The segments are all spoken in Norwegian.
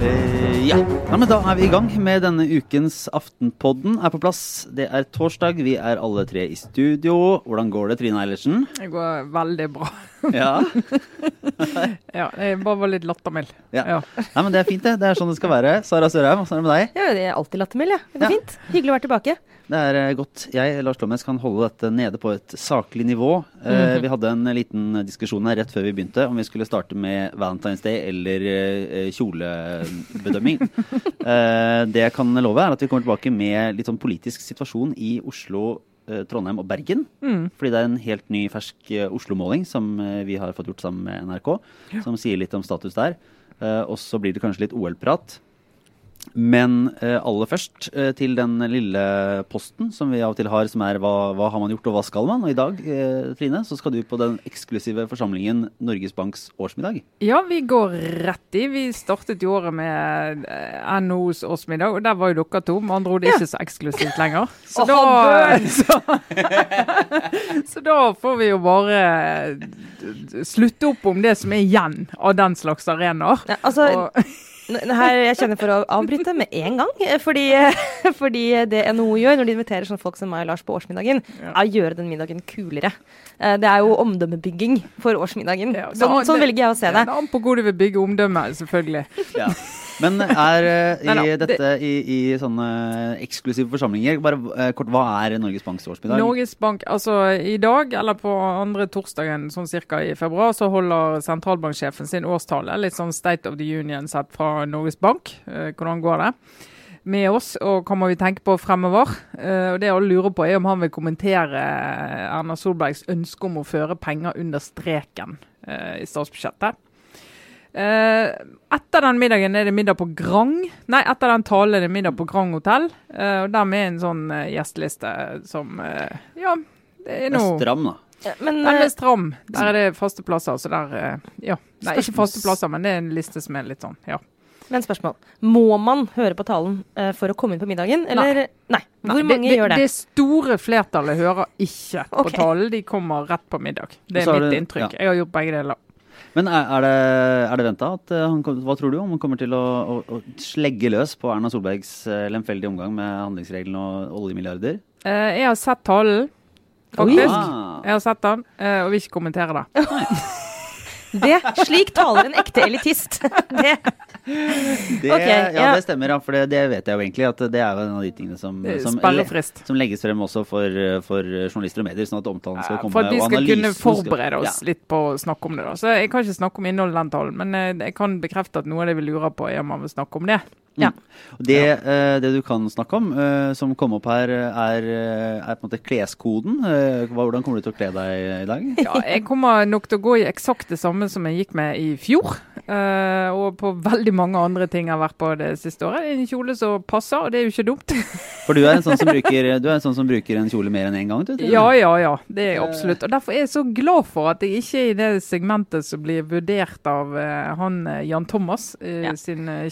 Eh, ja. ja, men da er vi i gang med denne ukens Aftenpodden. Er på plass. Det er torsdag, vi er alle tre i studio. Hvordan går det, Trine Eilertsen? Det går veldig bra. Ja. ja, jeg bare var litt lattermild. ja. Ja. Nei, men Det er fint, det. Det er sånn det skal være. Sara Sørheim, åssen er det med deg? Ja, jeg er alltid lattermild, jeg. Det går Ja. fint. Hyggelig å være tilbake. Det er eh, godt. Jeg, Lars Lommes, kan holde dette nede på et saklig nivå. Mm -hmm. Vi hadde en liten diskusjon her rett før vi begynte om vi skulle starte med Valentine's Day eller eh, kjolebedømming. Det jeg kan love, er at vi kommer tilbake med litt sånn politisk situasjon i Oslo, Trondheim og Bergen. Mm. Fordi det er en helt ny, fersk Oslo-måling som vi har fått gjort sammen med NRK, som sier litt om status der. Og så blir det kanskje litt OL-prat. Men eh, aller først eh, til den lille posten som vi av og til har, som er hva, hva har man gjort og hva skal man? Og i dag, eh, Trine, så skal du på den eksklusive forsamlingen Norges Banks årsmiddag. ja, vi går rett i. Vi startet jo året med eh, NHOs årsmiddag, og der var jo dere to. Med andre ord det er ikke så eksklusivt lenger. Så, Åh, da, så, så da får vi jo bare slutte opp om det som er igjen av den slags arenaer. Ja, altså, Og, her, jeg kjenner for å avbryte med en gang. eh, Fordi, fordi det NHO gjør når de inviterer sånne folk som meg og Lars på årsmiddagen, Ja. er å gjøre den middagen kulere. Eh, Det er jo omdømmebygging for årsmiddagen. Ja, Sånn, sånn velger jeg å se det det. er an på hvor du vil bygge omdømme, selvfølgelig. Men er eh, i Nei da, det- dette i, i sånne eksklusive forsamlinger Bare eh, kort, hva er Norges Banks årsmiddag? Norges Bank, altså i dag, eller på andre torsdagen sånn cirka i februar, så holder sentralbanksjefen sin årstale. Litt sånn State of the Union sett fra Norges Bank. Eh, hvordan går det? Med oss, og hva må vi tenke på fremover? Uh, og det alle lurer på, er om han vil kommentere Erna Solbergs ønske om å føre penger under streken uh, i statsbudsjettet. Eh, etter den middagen er det middag på Grang. Nei, etter den talen er det middag på Grang hotell. Eh, og Dermed en sånn eh, gjesteliste som eh, Ja, det er noe stram, da. Ja, Men Den eh, er stram. Der er det faste plasser. Så der eh, Ja. Nei, ikke faste plasser, men det er en liste som er litt sånn, ja. men spørsmål. Må man høre på talen uh, for å komme inn på middagen, eller Nei. Hvor Nei, mange det, gjør det? Det store flertallet hører ikke på talen. De kommer rett på middag. Det er er mitt det- inntrykk. ja. Jeg har gjort begge deler. Men er, er det, er det venta at eh, han Hva tror du om han kommer til å, å, å slegge løs på Erna Solbergs eh, lemfeldige omgang med handlingsregelen og oljemilliarder? Uh, jeg har sett talen, faktisk. Ah. Jeg har sett den, uh, og vil ikke kommentere det. Det, slik taler en ekte elitist. Det, Det, okay, ja, ja. det stemmer, ja. For det, det vet jeg jo egentlig. At det er jo en av de tingene som, er som, som legges frem også for, for journalister og medier, sånn at omtalen skal komme. for at vi skal kunne forberede oss Ja. litt på å snakke om det. da. Så Jeg kan ikke snakke om innholdet i den talen, men eh, jeg kan bekrefte at noe av det vi lurer på, er om man vil snakke om det. Ja. Det, eh, det du kan snakke om, eh, som kom opp her, er, eh, er på en måte kleskoden. Hvordan kommer du til å kle deg i dag? Ja, jeg kommer nok til å gå i eksakt det samme som jeg gikk med i fjor. og på veldig mange andre ting jeg har vært på det siste året. En kjole som passer, og det er jo ikke dumt. For du er en sånn som bruker, du er en, sånn som bruker en kjole mer enn én en gang? Du, Ja, ja, ja. Det er jeg absolutt. Og Derfor er jeg så glad for at jeg ikke er i det segmentet som blir vurdert av han Jan Thomas sin eh,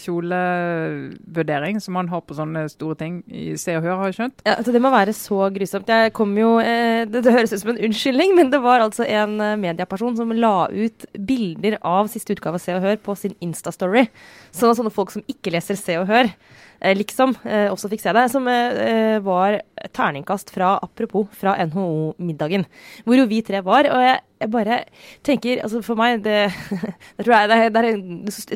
kjolevurdering, som man har på sånne store ting i Se og Hør, har jeg skjønt. Ja, altså det må være så grusomt. Jeg kom jo, eh, det, det høres ut som en unnskyldning, men det var altså en eh, medieperson som la ut bilder av siste utgave av Se og Hør på sin Insta-story. Så sånne folk som ikke leser Se og Hør, liksom, eh, også fikk se det. Som eh, eh, var terningkast fra, apropos, fra NHO-middagen. Hvor jo vi tre var. Og jeg, jeg bare tenker, altså for meg, det, det tror jeg det er, det er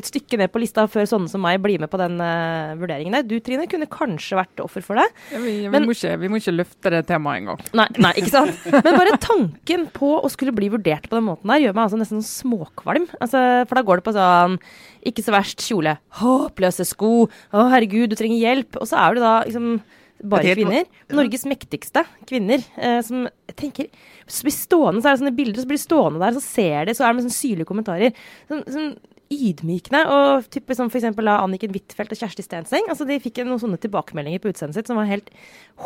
et stykke ned på lista før sånne som meg blir med på den eh, vurderingen der. Du Trine kunne kanskje vært offer for det. Ja, vi, vi, Men- må ikke, vi må ikke løfte det temaet engang. Nei, nei, ikke sant? Men bare tanken på å skulle bli vurdert på den måten der, gjør meg altså nesten sånn småkvalm. Altså, for da går det på sånn Ikke så verst kjole. Håpløse sko. Å, herregud, du trenger hjelp. Og så er det da liksom bare er kvinner. Norges mektigste kvinner. Eh, som tenker Så blir stående, så er det sånne bilder, så blir de stående der, så ser de, så er det med sånne syrlige kommentarer. Sånn, sånn ydmykende. Og type som f.eks. Anniken Huitfeldt og Kjersti Stenseng. Altså, de fikk noen sånne tilbakemeldinger på utseendet sitt som var helt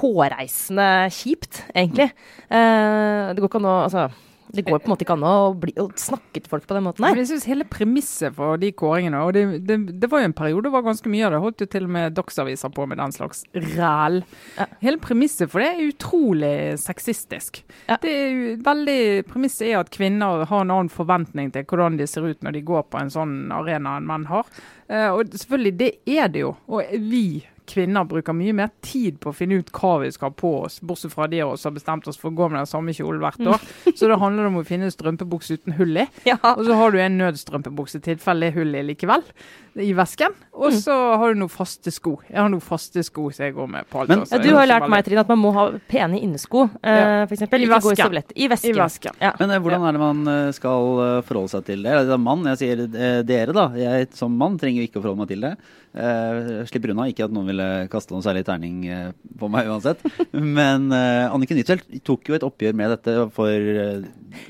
hårreisende kjipt, egentlig. Eh, det går ikke an å altså, Det går på en måte ikke an å, bli, å snakke til folk på den måten Men jeg synes hele premisset for de kåringene og det, det, det var jo en periode det var ganske mye av det. Holdt jo til og med Dagsaviser på med den slags ræl. Ja. Hele premisset for det er utrolig sexistisk. Ja. Det er veldig, Premisset er at kvinner har en annen forventning til hvordan de ser ut når de går på en sånn arena enn menn har. Eh, og selvfølgelig, det er det jo. Og vi kvinner bruker mye mer tid på å finne ut hva vi skal ha på oss, bortsett fra de av oss som har bestemt oss for å gå med den samme kjolen hvert år. Så da handler det om å finne en strømpebukse uten hull i. Ja. Og så har du en nødstrømpebukse i tilfelle det er hull i likevel, i vesken. Og så har du noen faste sko. Jeg har noen faste sko som jeg går med på alt. Men- også. Ja, du har lært meg Trine, at man må ha pene innesko, uh, f.eks. for eksempel. I vesken. I vesken. I vesken. Ja. Men eh, hvordan er det man eh, skal eh, forholde seg til det? Det er mann, jeg sier eh, dere, da. Jeg som mann trenger ikke å forholde meg til det. Uh, slipper unna. Ikke at noen ville kaste noen særlig terning eh, på meg uansett. Men uh, Anniken Huitfeldt tok jo et oppgjør med dette for uh,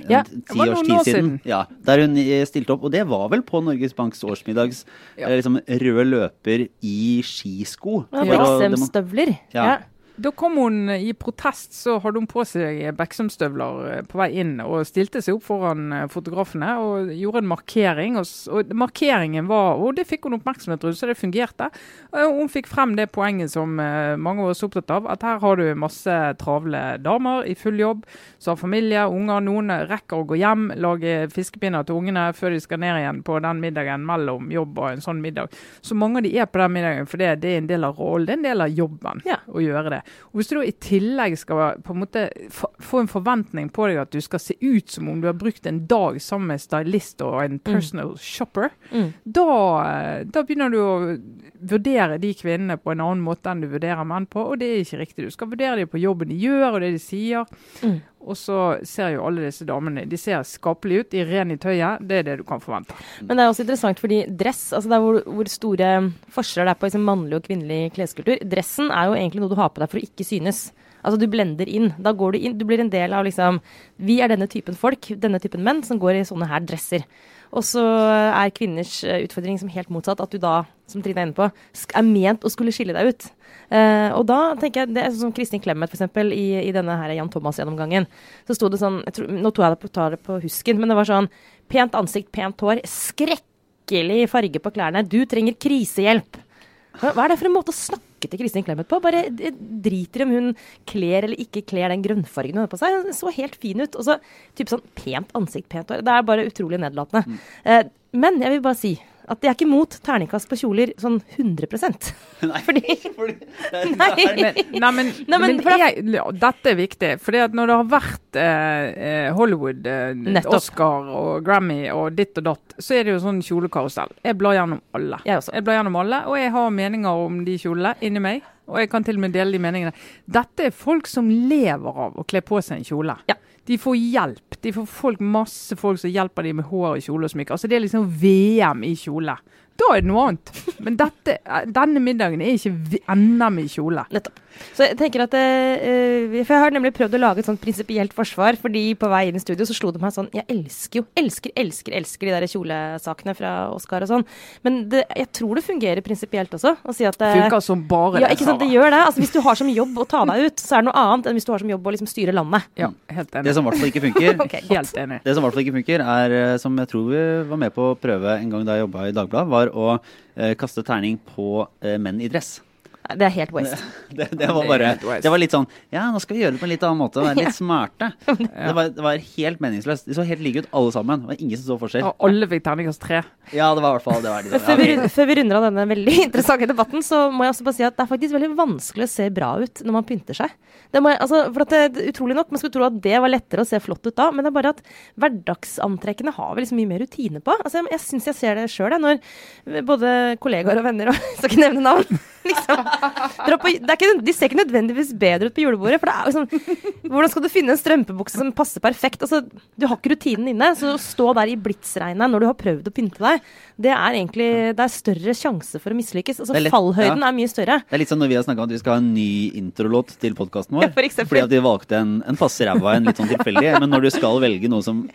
Ja, ti års tid siden. siden. Ja, der hun stilte opp. Og det var vel på Norges Banks årsmiddags Ja. liksom rød løper i skisko. Ja, for å demo- Beksem-støvler. Ja. Da kom hun i protest, så hadde hun på seg Beksum-støvler eh, på vei inn og stilte seg opp foran eh, fotografene og gjorde en markering. Og, og markeringen var, og det fikk hun oppmerksomhet rundt, så det fungerte. Og hun fikk frem det poenget som eh, mange av oss er opptatt av, at her har du masse travle damer i full jobb, som har familie, unger. Noen rekker å gå hjem, lage fiskepinner til ungene før de skal ned igjen på den middagen mellom jobb og en sånn middag. Så mange av de er på den middagen, for det, det er en del av rollen, det er en del av jobben Ja. å gjøre det. Og Hvis du i tillegg skal på en måte få en forventning på deg at du skal se ut som om du har brukt en dag sammen med stylist og en personal shopper, Mm. da, da begynner du å vurdere de kvinnene på en annen måte enn du vurderer menn på, og det er ikke riktig. Du skal vurdere dem på jobben de gjør og det de sier. Mm. Og så ser jo alle disse damene de ser skapelige ut, de er rene i tøyet. Det er det du kan forvente. Men det er også interessant fordi dress, altså er hvor, hvor store forskjeller det er på liksom mannlig og kvinnelig kleskultur, dressen er jo egentlig noe du har på deg for å ikke synes. Altså Du blender inn. Da går du inn. Du blir en del av liksom Vi er denne typen folk, denne typen menn, som går i sånne her dresser. Og så er kvinners eh, utfordring som helt motsatt, at du da, som Trine er inne på, er ment å skulle skille deg ut. Uh, og da tenker jeg, det er sånn som Kristin Clemet eksempel, i, i denne her Jan Thomas-gjennomgangen, så sto det sånn tror, Nå tok jeg det på, tar det på husken, men det var sånn Pent ansikt, pent hår, skrekkelig farge på klærne. Du trenger krisehjelp. Hva er det for en måte å snakke til Kristin Clemet på? Bare eh, driter i om hun kler eller ikke kler den grønnfargen hun har på seg. Hun så helt fin ut. Og så type sånn pent ansikt, pent hår. Det er bare utrolig nedlatende. Mm. men jeg vil bare si at jeg er ikke mot terningkast på kjoler sånn 100 Nei, Fordi fordi det Nei. Men, nei, men, Nei, men men for jeg, dette er viktig. For når det har vært eh, eh, Hollywood, eh, Oscar og Grammy og ditt og datt, så er det jo sånn kjolekarusell. Jeg blar gjennom alle. Jeg også. Jeg blar gjennom alle, og jeg har meninger om de kjolene inni meg. Og jeg kan til og med dele de meningene. Dette er folk som lever av å kle på seg en kjole. Ja. De får hjelp. De får folk, masse folk som hjelper dem med hår og kjole og smykker. Altså det er liksom VM i kjole. Da er det noe annet. Men dette, denne middagen er ikke enda NM i kjole. Nettopp. Så jeg tenker at uh, For jeg har nemlig prøvd å lage et sånt prinsipielt forsvar, fordi på vei inn i studio så slo det meg sånn Jeg elsker jo, elsker, elsker, elsker de der kjolesakene fra Oscar og sånn. Men det, jeg tror det fungerer prinsipielt også. Å si at det, Funker som bare ja, det. ikke sant, det gjør det. Altså, hvis du har som jobb å ta deg ut, så er det noe annet enn hvis du har som jobb å liksom styre landet. Ja, helt Det som i hvert fall ikke funker, okay. Helt enig. Det som i hvert fall ikke funker, er, som jeg tror vi var med på å prøve en gang da jeg jobba i Dagbladet, var å eh, kaste terning på eh, menn i dress. Det er helt waste. Det, det Det er bare. Det var litt sånn Ja, nå skal vi gjøre det på en litt annen måte. Være litt smarte. Det, var, det var helt meningsløst. De så helt like ut, alle sammen. Det var ingen som så forskjell. Og alle fikk terningkast tre. Ja, det var i hvert fall det. Var de, før, vi, før vi runder av denne veldig interessante debatten, så må jeg også bare si at det er faktisk veldig vanskelig å se bra ut når man pynter seg. Det må jeg, altså, for at det, utrolig nok, Man skulle tro at det var lettere å se flott ut da, men det er bare at hverdagsantrekkene har vi liksom mye mer rutine på. Altså, jeg jeg syns jeg ser det sjøl, når både kollegaer og venner og skal ikke nevne navn. liksom, på, det er ikke, de ser ikke nødvendigvis bedre ut på julebordet. For er sånn Hvordan skal du finne en strømpebukse som passer perfekt? Altså, du har ikke rutinen inne. Så å stå der i blitsregnet når du har prøvd å pynte deg, det er egentlig Det er større sjanse for å mislykkes. Altså, er lett- fallhøyden ja. er mye større. Det er litt sånn når vi har snakka om at vi skal ha en ny introlåt til podkasten vår. Ja, for fordi at vi valgte en, en passe ræva en litt sånn tilfeldig. Men når du skal velge noe som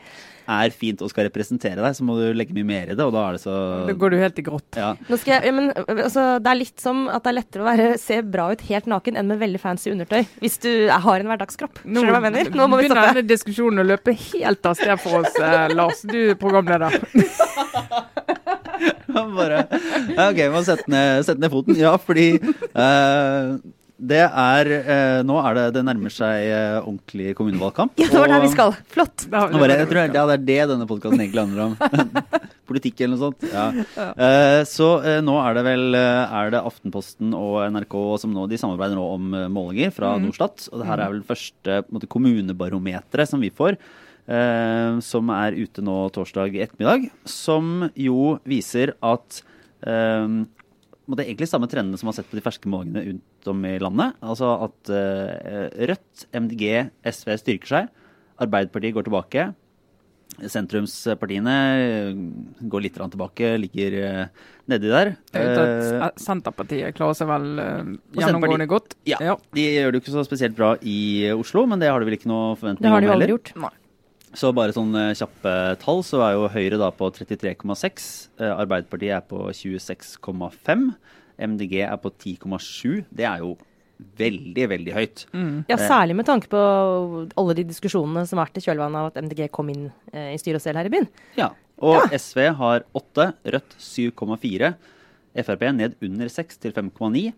er fint og skal representere deg, så må du legge mye mer i det, og da er det så Da går du helt i grått. ja. Nå skal jeg, ja, men, altså, det er litt som at det er lettere å være, se bra ut helt naken enn med veldig fancy undertøy. Hvis du har en hverdagskropp. Nå Skjønner du hva jeg mener? Nå må vi begynner stoppe. denne diskusjonen å løpe helt av sted for oss, eh, Lars. Du er programleder. Bare ja, OK, vi må sette ned, sette ned foten. Ja, fordi eh, det er eh, Nå er det Det nærmer seg eh, ordentlig kommunevalgkamp. Ja, det var der vi skal. Flott. Nå bare, jeg tror ja, det er det denne podkasten egentlig handler om. Politikk eller noe sånt. Ja. Eh, så eh, nå er det vel eh, er det Aftenposten og NRK som nå de samarbeider nå om eh, målinger fra Norstat. Og det her er vel første på måte, kommunebarometeret som vi får. eh, som er ute nå torsdag ettermiddag. Som jo viser at eh, er en egentlig samme trendene som man har sett på de ferske målingene rundt om i landet. Altså at eh, Rødt, MDG, SV styrker seg. Arbeiderpartiet går tilbake. Sentrumspartiene eh, går litt tilbake, ligger eh, nedi der. Senterpartiet klarer seg vel gjennomgående godt. ja, De gjør det jo ikke så spesielt bra i Oslo, men det har de vel ikke noe forventning Det har om heller. gjort. Nei. Så bare sånn kjappe tall, så er jo Høyre da på 33,6. eh, Arbeiderpartiet er på 26,5. MDG er på 10,7. Det er jo veldig, veldig høyt. Ja, særlig med tanke på alle de diskusjonene som har vært i kjølvannet av at MDG kom inn eh, i styre og stell her i byen. Ja. Og SV har 8, Rødt 7,4. Frp ned under 6 til 5,9.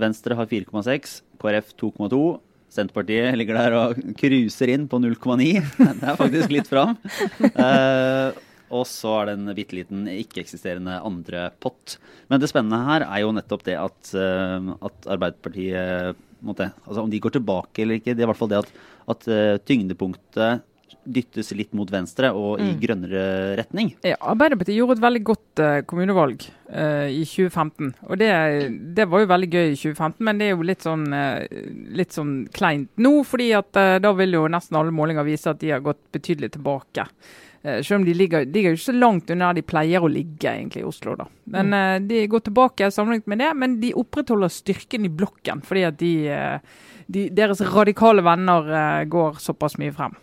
Venstre har 4,6. KrF 2,2. Senterpartiet ligger der og cruiser inn på 0,9. Det er faktisk litt fram. Eh, og så er det en bitte liten ikke-eksisterende andre pott. Men det spennende her er jo nettopp det at, eh, at Arbeiderpartiet måtte, altså Om de går tilbake eller ikke, det er i hvert fall det at, at eh, tyngdepunktet dyttes litt mot venstre og i grønnere retning. Ja, Arbeiderpartiet gjorde et veldig godt uh, kommunevalg uh, i 2015. Og det, det var jo veldig gøy i 2015, men det er jo litt sånn, uh, litt sånn kleint nå. fordi at eh, da vil jo nesten alle målinger vise at de har gått betydelig tilbake. Eh, selv om de ligger, de ligger ikke så langt unna de pleier å ligge egentlig i Oslo. da. Men eh, De går tilbake sammenlignet med det, men de opprettholder styrken i blokken. Fordi at de, eh, de, deres radikale venner går såpass mye frem.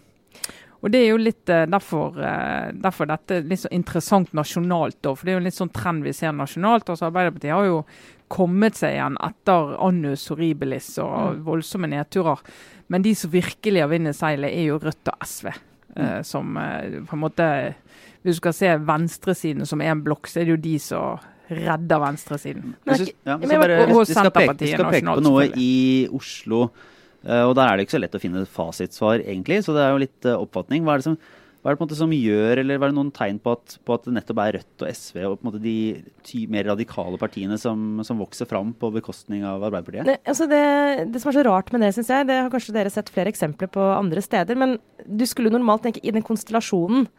Og Det er jo litt derfor, derfor dette er litt så interessant nasjonalt. Da, for Det er jo en litt sånn trend vi ser nasjonalt. altså Arbeiderpartiet har jo kommet seg igjen etter annus horribilis og voldsomme nedturer. Men de som virkelig har vunnet seilet, er jo Rødt og SV. Eh, som eh, på en måte Hvis du skal se venstresiden som én blokk, så er det jo de som redder venstresiden. Synes- ja, men så jeg- bare, og- og vi skal peke, vi skal peke på noe i Oslo, eh, og der er det ikke så lett å finne fasitsvar, egentlig. Så det er jo litt eh, oppfatning. Hva er det som, hva er det som gjør, eller var det noen tegn på at, på at det nettopp er Rødt og SV og de ty, mer radikale partiene som, som vokser fram på bekostning av Arbeiderpartiet? Ne, altså det, det som er så rart med det, syns jeg, det har kanskje dere sett flere eksempler på andre steder, men du skulle normalt tenke i den konstellasjonen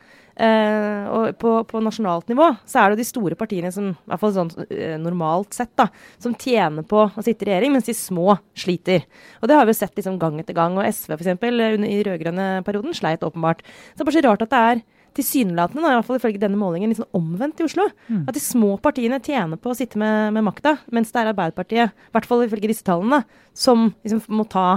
eh, og på, på nasjonalt nivå, så er det jo de store partiene som, i hvert fall sånn eh, normalt sett, da, som tjener på å sitte i regjering, mens de små sliter. Og det har vi jo sett liksom gang etter gang. Og SV f.eks. under i rød-grønne perioden sleit åpenbart. Så det er bare så rart at det er tilsynelatende, da, i hvert fall ifølge denne målingen, litt sånn omvendt i Oslo. At de små partiene tjener på å sitte med, med makta, mens det er Arbeiderpartiet, i hvert fall ifølge disse tallene, som liksom må ta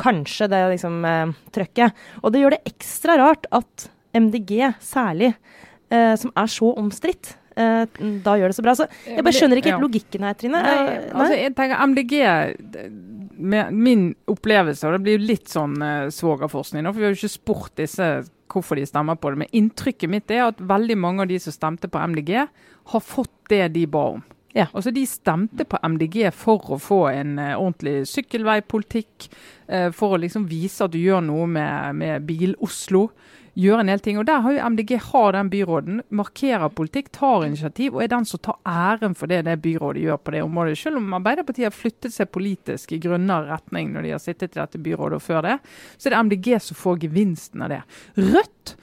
kanskje det liksom eh, trøkket. Og det gjør det ekstra rart at MDG særlig, eh, som er så omstridt, eh, da gjør det så bra. Så jeg bare skjønner ikke helt logikken her, Trine. Nei, Eh, altså jeg tenker MDG med Min opplevelse, og det blir jo litt sånn uh, svogerforskning, for vi har jo ikke spurt disse hvorfor de stemmer på det, men inntrykket mitt er at veldig mange av de som stemte på MDG, har fått det de ba om. Ja. Altså De stemte på MDG for å få en uh, ordentlig sykkelveipolitikk, Uh, for å liksom vise at du gjør noe med, med Bil-Oslo. Gjør en del ting. Og Der har jo MDG har den byråden, markerer politikk, tar initiativ og er den som tar æren for det det byrådet gjør på det området. Selv om Arbeiderpartiet har flyttet seg politisk i grønnere retning når de har sittet i dette byrådet og før det, så er det MDG som får gevinsten av det. Rødt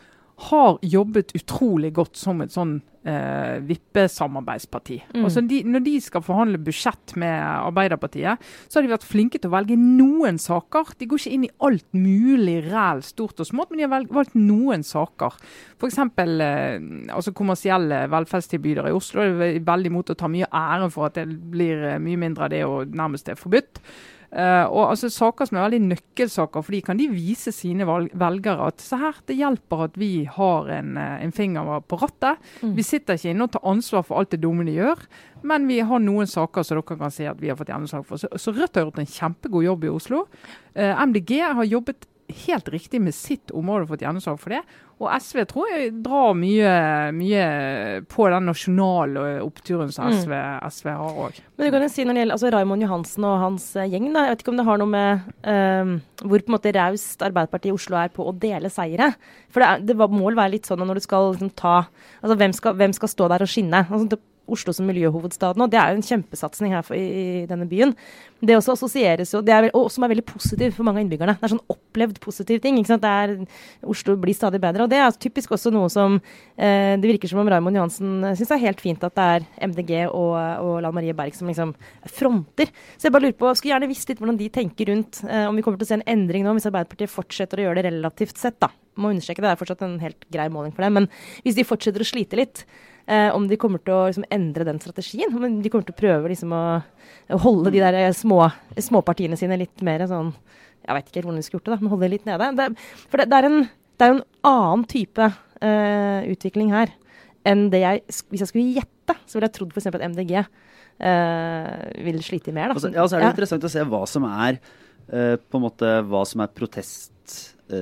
har jobbet utrolig godt som et sånn eh, vippesamarbeidsparti. Mm. Altså de, når de skal forhandle budsjett med Arbeiderpartiet, så har de vært flinke til å velge noen saker. De går ikke inn i alt mulig ræl, stort og smått, men de har valgt, valgt noen saker. F.eks. Eh, altså kommersielle velferdstilbydere i Oslo er veldig imot å ta mye ære æren for at det blir eh, mye mindre av det og nærmest er forbudt. Uh, og altså Saker som er veldig nøkkelsaker, for de kan de vise sine velgere at se her, det hjelper at vi har en, eh, en finger på rattet. Mm. Vi sitter ikke inne og tar ansvar for alt det dumme de gjør, men vi har noen saker som dere kan si at vi har fått gjennomslag for. Så, så, Rødt har gjort en kjempegod jobb i Oslo. Uh, MDG har jobbet helt riktig med sitt område fått gjennomslag for det. Og SV tror jeg drar mye, mye på den nasjonale oppturen som SV, mm. SV har òg. Men du kan jo si når det gjelder altså Raymond Johansen og hans eh, gjeng, da. Jeg vet ikke om det har noe med um, hvor på en måte raust Arbeiderpartiet i Oslo er på å dele seire. For det, er, det må vel være litt sånn når du skal liksom, ta Altså hvem skal, hvem skal, stå der og skinne? Altså, Oslo som miljøhovedstad nå. Det er jo en kjempesatsing her for, i, i, denne byen. Det også assosieres jo, er, og som er veldig positivt for mange av innbyggerne. Det er sånn opplevd positiv ting. ikke sant? Er, Oslo blir stadig bedre. Og det er typisk også noe som eh, det virker som om Raymond Johansen syns er helt fint at det er MDG og, og Lan Marie Berg som liksom fronter. Så jeg bare lurer på, skulle gjerne visst litt hvordan de tenker rundt eh, om vi kommer til å se en endring nå hvis Arbeiderpartiet fortsetter å gjøre det relativt sett, da. Må understreke det, er fortsatt en helt grei måling for det. Men hvis de fortsetter å slite litt, Eh, om de kommer til å liksom, endre den strategien. Om de kommer til å prøve liksom, å, holde de der eh, små, småpartiene sine litt mer sånn Jeg vet ikke hvordan de skulle gjort det, da, men holde det litt nede. Det, for det, det, er en, det, er en, annen type eh, utvikling her enn det jeg Hvis jeg skulle gjette, så ville jeg trodd f.eks. at MDG eh, vil slite mer. Da. Altså, ja, så er det ja. interessant å se hva som er uh, på en måte, hva som er protest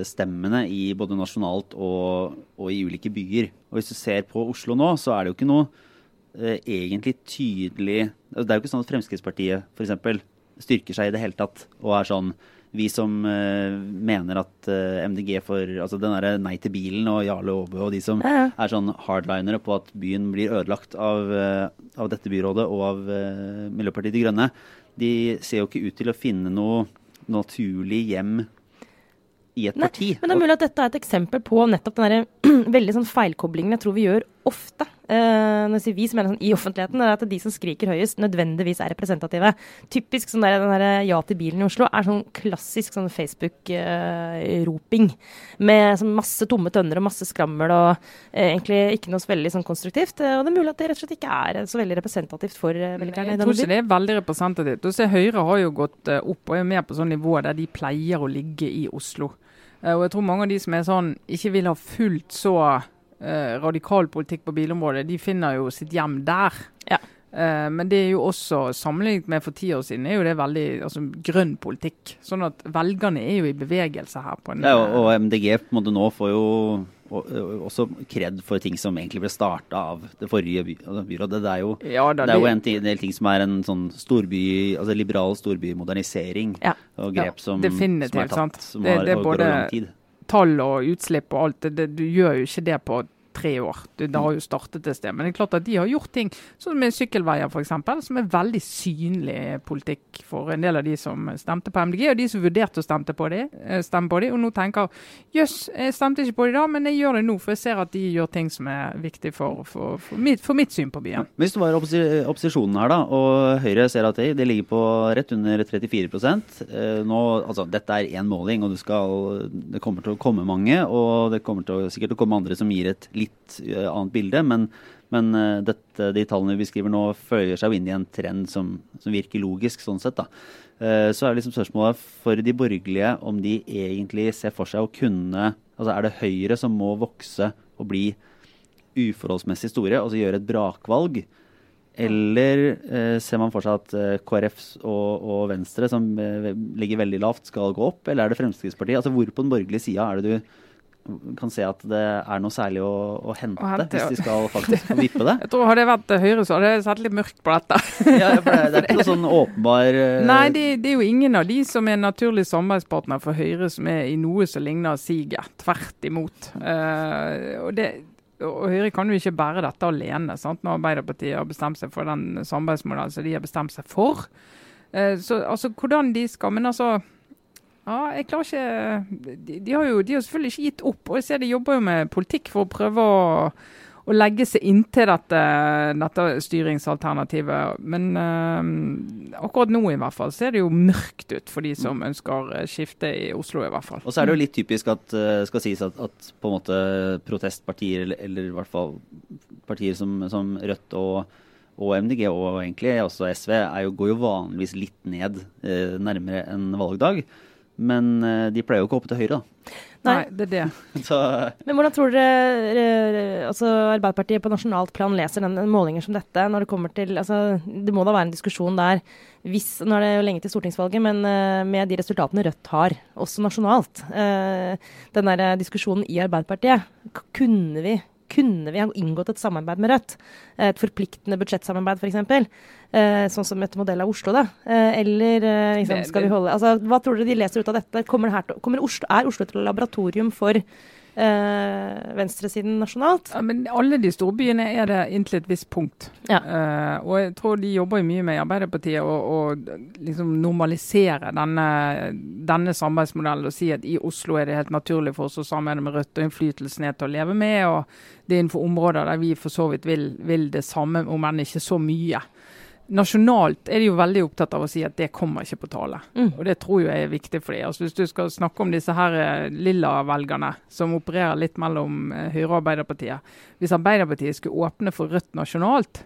stemmene i både nasjonalt og, og, i ulike byer. Og Hvis du ser på Oslo nå, så er det jo ikke noe eh, egentlig tydelig altså Det er jo ikke sånn at Fremskrittspartiet f.eks. styrker seg i det hele tatt og er sånn vi som eh, mener at eh, MDG får altså den derre Nei til bilen og Jarle Aabø og de som ja, ja. er sånn hardlinere på at byen blir ødelagt av, uh, av dette byrådet og av Miljøpartiet De Grønne, de ser jo ikke ut til å finne noe naturlig hjem i et Nei, parti. Men det er mulig at dette er et eksempel på nettopp den der, veldig sånn feilkoblingen jeg tror vi gjør ofte. Uh, når jeg sier vi, som er sånn i offentligheten, er at de som skriker høyest, nødvendigvis er representative. Typisk sånn der, den der ja til bilen i Oslo er sånn klassisk sånn Facebook-roping. Uh, med sånn masse tomme tønner og masse skrammel og uh, egentlig ikke noe så veldig sånn konstruktivt. og det er mulig at det rett og slett ikke er så veldig representativt for velgerne. Jeg tror ikke det er veldig representativt. Du ser Høyre har jo gått opp og er mer på sånn nivå der de pleier å ligge i Oslo. Og jeg tror mange av de som er sånn, ikke vil ha fullt så eh, radikal politikk på bilområdet, de finner jo sitt hjem der. Ja. Eh, men det er jo også, sammenlignet med for ti år siden, er jo det veldig altså, grønn politikk. Sånn at velgerne er jo i bevegelse her. på en... Ja, og, og MDG på en måte nå får jo også kred for ting som egentlig ble starta av det forrige by, altså byrådet. Det er jo, ja, da, det er jo en, del ting som er en sånn storby, altså liberal storbymodernisering. Ja. Og grep som, som, er tatt, som det, har, det er både tall og utslipp og alt, det, det, du gjør jo ikke det på tre år. Det, har jo startet et sted. Men det er klart at de har gjort ting som med sykkelveier f.eks., som er veldig synlig politikk for en del av de som stemte på MDG, og de som vurderte å stemme på de, eh, stemme på de, og nå tenker jøss, jeg stemte ikke på de da, men jeg gjør det nå, for jeg ser at de gjør ting som er viktig for, for, for, mitt, for mitt, syn på byen. Hvis du var i opposisjonen her, da, og Høyre ser at det, ligger på rett under 34% eh, nå, altså Dette er én måling, og du skal, det kommer til å komme mange, og det kommer til å, sikkert å komme andre som gir et litt uh, annet bilde. Men, men uh, dette, de tallene vi skriver nå, følger seg jo inn i en trend som, som virker logisk. sånn sett da. Uh, så er liksom spørsmålet for de borgerlige om de egentlig ser for seg å kunne altså Er det Høyre som må vokse og bli uforholdsmessig store, altså gjøre et brakvalg? Eller eh, ser man for seg at eh, KrF og, og, Venstre, som eh, ligger veldig lavt, skal gå opp? Eller er det Fremskrittspartiet? Altså Hvor på den borgerlige sida er det du kan se at det er noe særlig å, å, hente, å hente, hvis de skal faktisk vippe det? Jeg tror Hadde jeg vært Høyre, så hadde jeg sett litt mørkt på dette. ja, for det, det er ikke noe sånn åpenbar. Nei, det, det, er jo ingen av de som er naturlig samarbeidspartner for Høyre som er i noe som ligner siget. Tvert imot. Uh, og, det, og Høyre kan jo ikke bære dette alene, sant? når Arbeiderpartiet har bestemt seg for den samarbeidsmodellen som de har bestemt seg for. Uh, så altså, hvordan de skal Men altså ja, jeg klarer ikke de, de, har jo de har selvfølgelig ikke gitt opp. Og jeg ser de jobber jo med politikk for å prøve å, å legge seg inntil dette, dette styringsalternativet. Men uh, akkurat nå i hvert fall ser det jo mørkt ut for de som ønsker skifte i Oslo. i hvert fall. Og så er det jo litt typisk at uh, skal sies at, at på en måte protestpartier, eller, eller, i hvert fall partier som, som Rødt og og MDG og egentlig også SV jo, går jo vanligvis litt ned eh, nærmere en valgdag. Men eh, de pleier jo ikke å hoppe til høyre, da. Nei, det er det. Så, Men hvordan tror dere altså Arbeiderpartiet på nasjonalt plan leser den målinger som dette? når Det kommer til, altså det må da være en diskusjon der hvis, Nå er det jo lenge til stortingsvalget, men eh, med de resultatene Rødt har, også nasjonalt eh, Den der diskusjonen i Arbeiderpartiet, kunne vi kunne vi ha inngått et samarbeid med Rødt? Et forpliktende budsjettsamarbeid f.eks.? Eh, sånn som etter modell av Oslo, da. Eh, eller eh, liksom, skal vi holde altså, Hva tror dere de leser ut av dette? Kommer det her til, kommer Oslo, er Oslo et laboratorium for eh, venstresiden nasjonalt? Ja, men alle de store byene er det inntil et visst punkt. Ja. Eh, og jeg tror de jobber mye med i Arbeiderpartiet å liksom normalisere denne, denne samarbeidsmodellen og si at i Oslo er det helt naturlig for oss å samarbeide med Rødt, og innflytelsen er til å leve med. og Det er innenfor områder der vi for så vidt vil, vil det samme, om enn ikke så mye. Nasjonalt er de jo veldig opptatt av å si at det kommer ikke på tale. Mm. Og det tror jeg er viktig for dem. Altså, hvis du skal snakke om disse her eh, lilla velgerne som opererer litt mellom eh, Høyre og Arbeiderpartiet. Hvis Arbeiderpartiet skulle åpne for Rødt nasjonalt,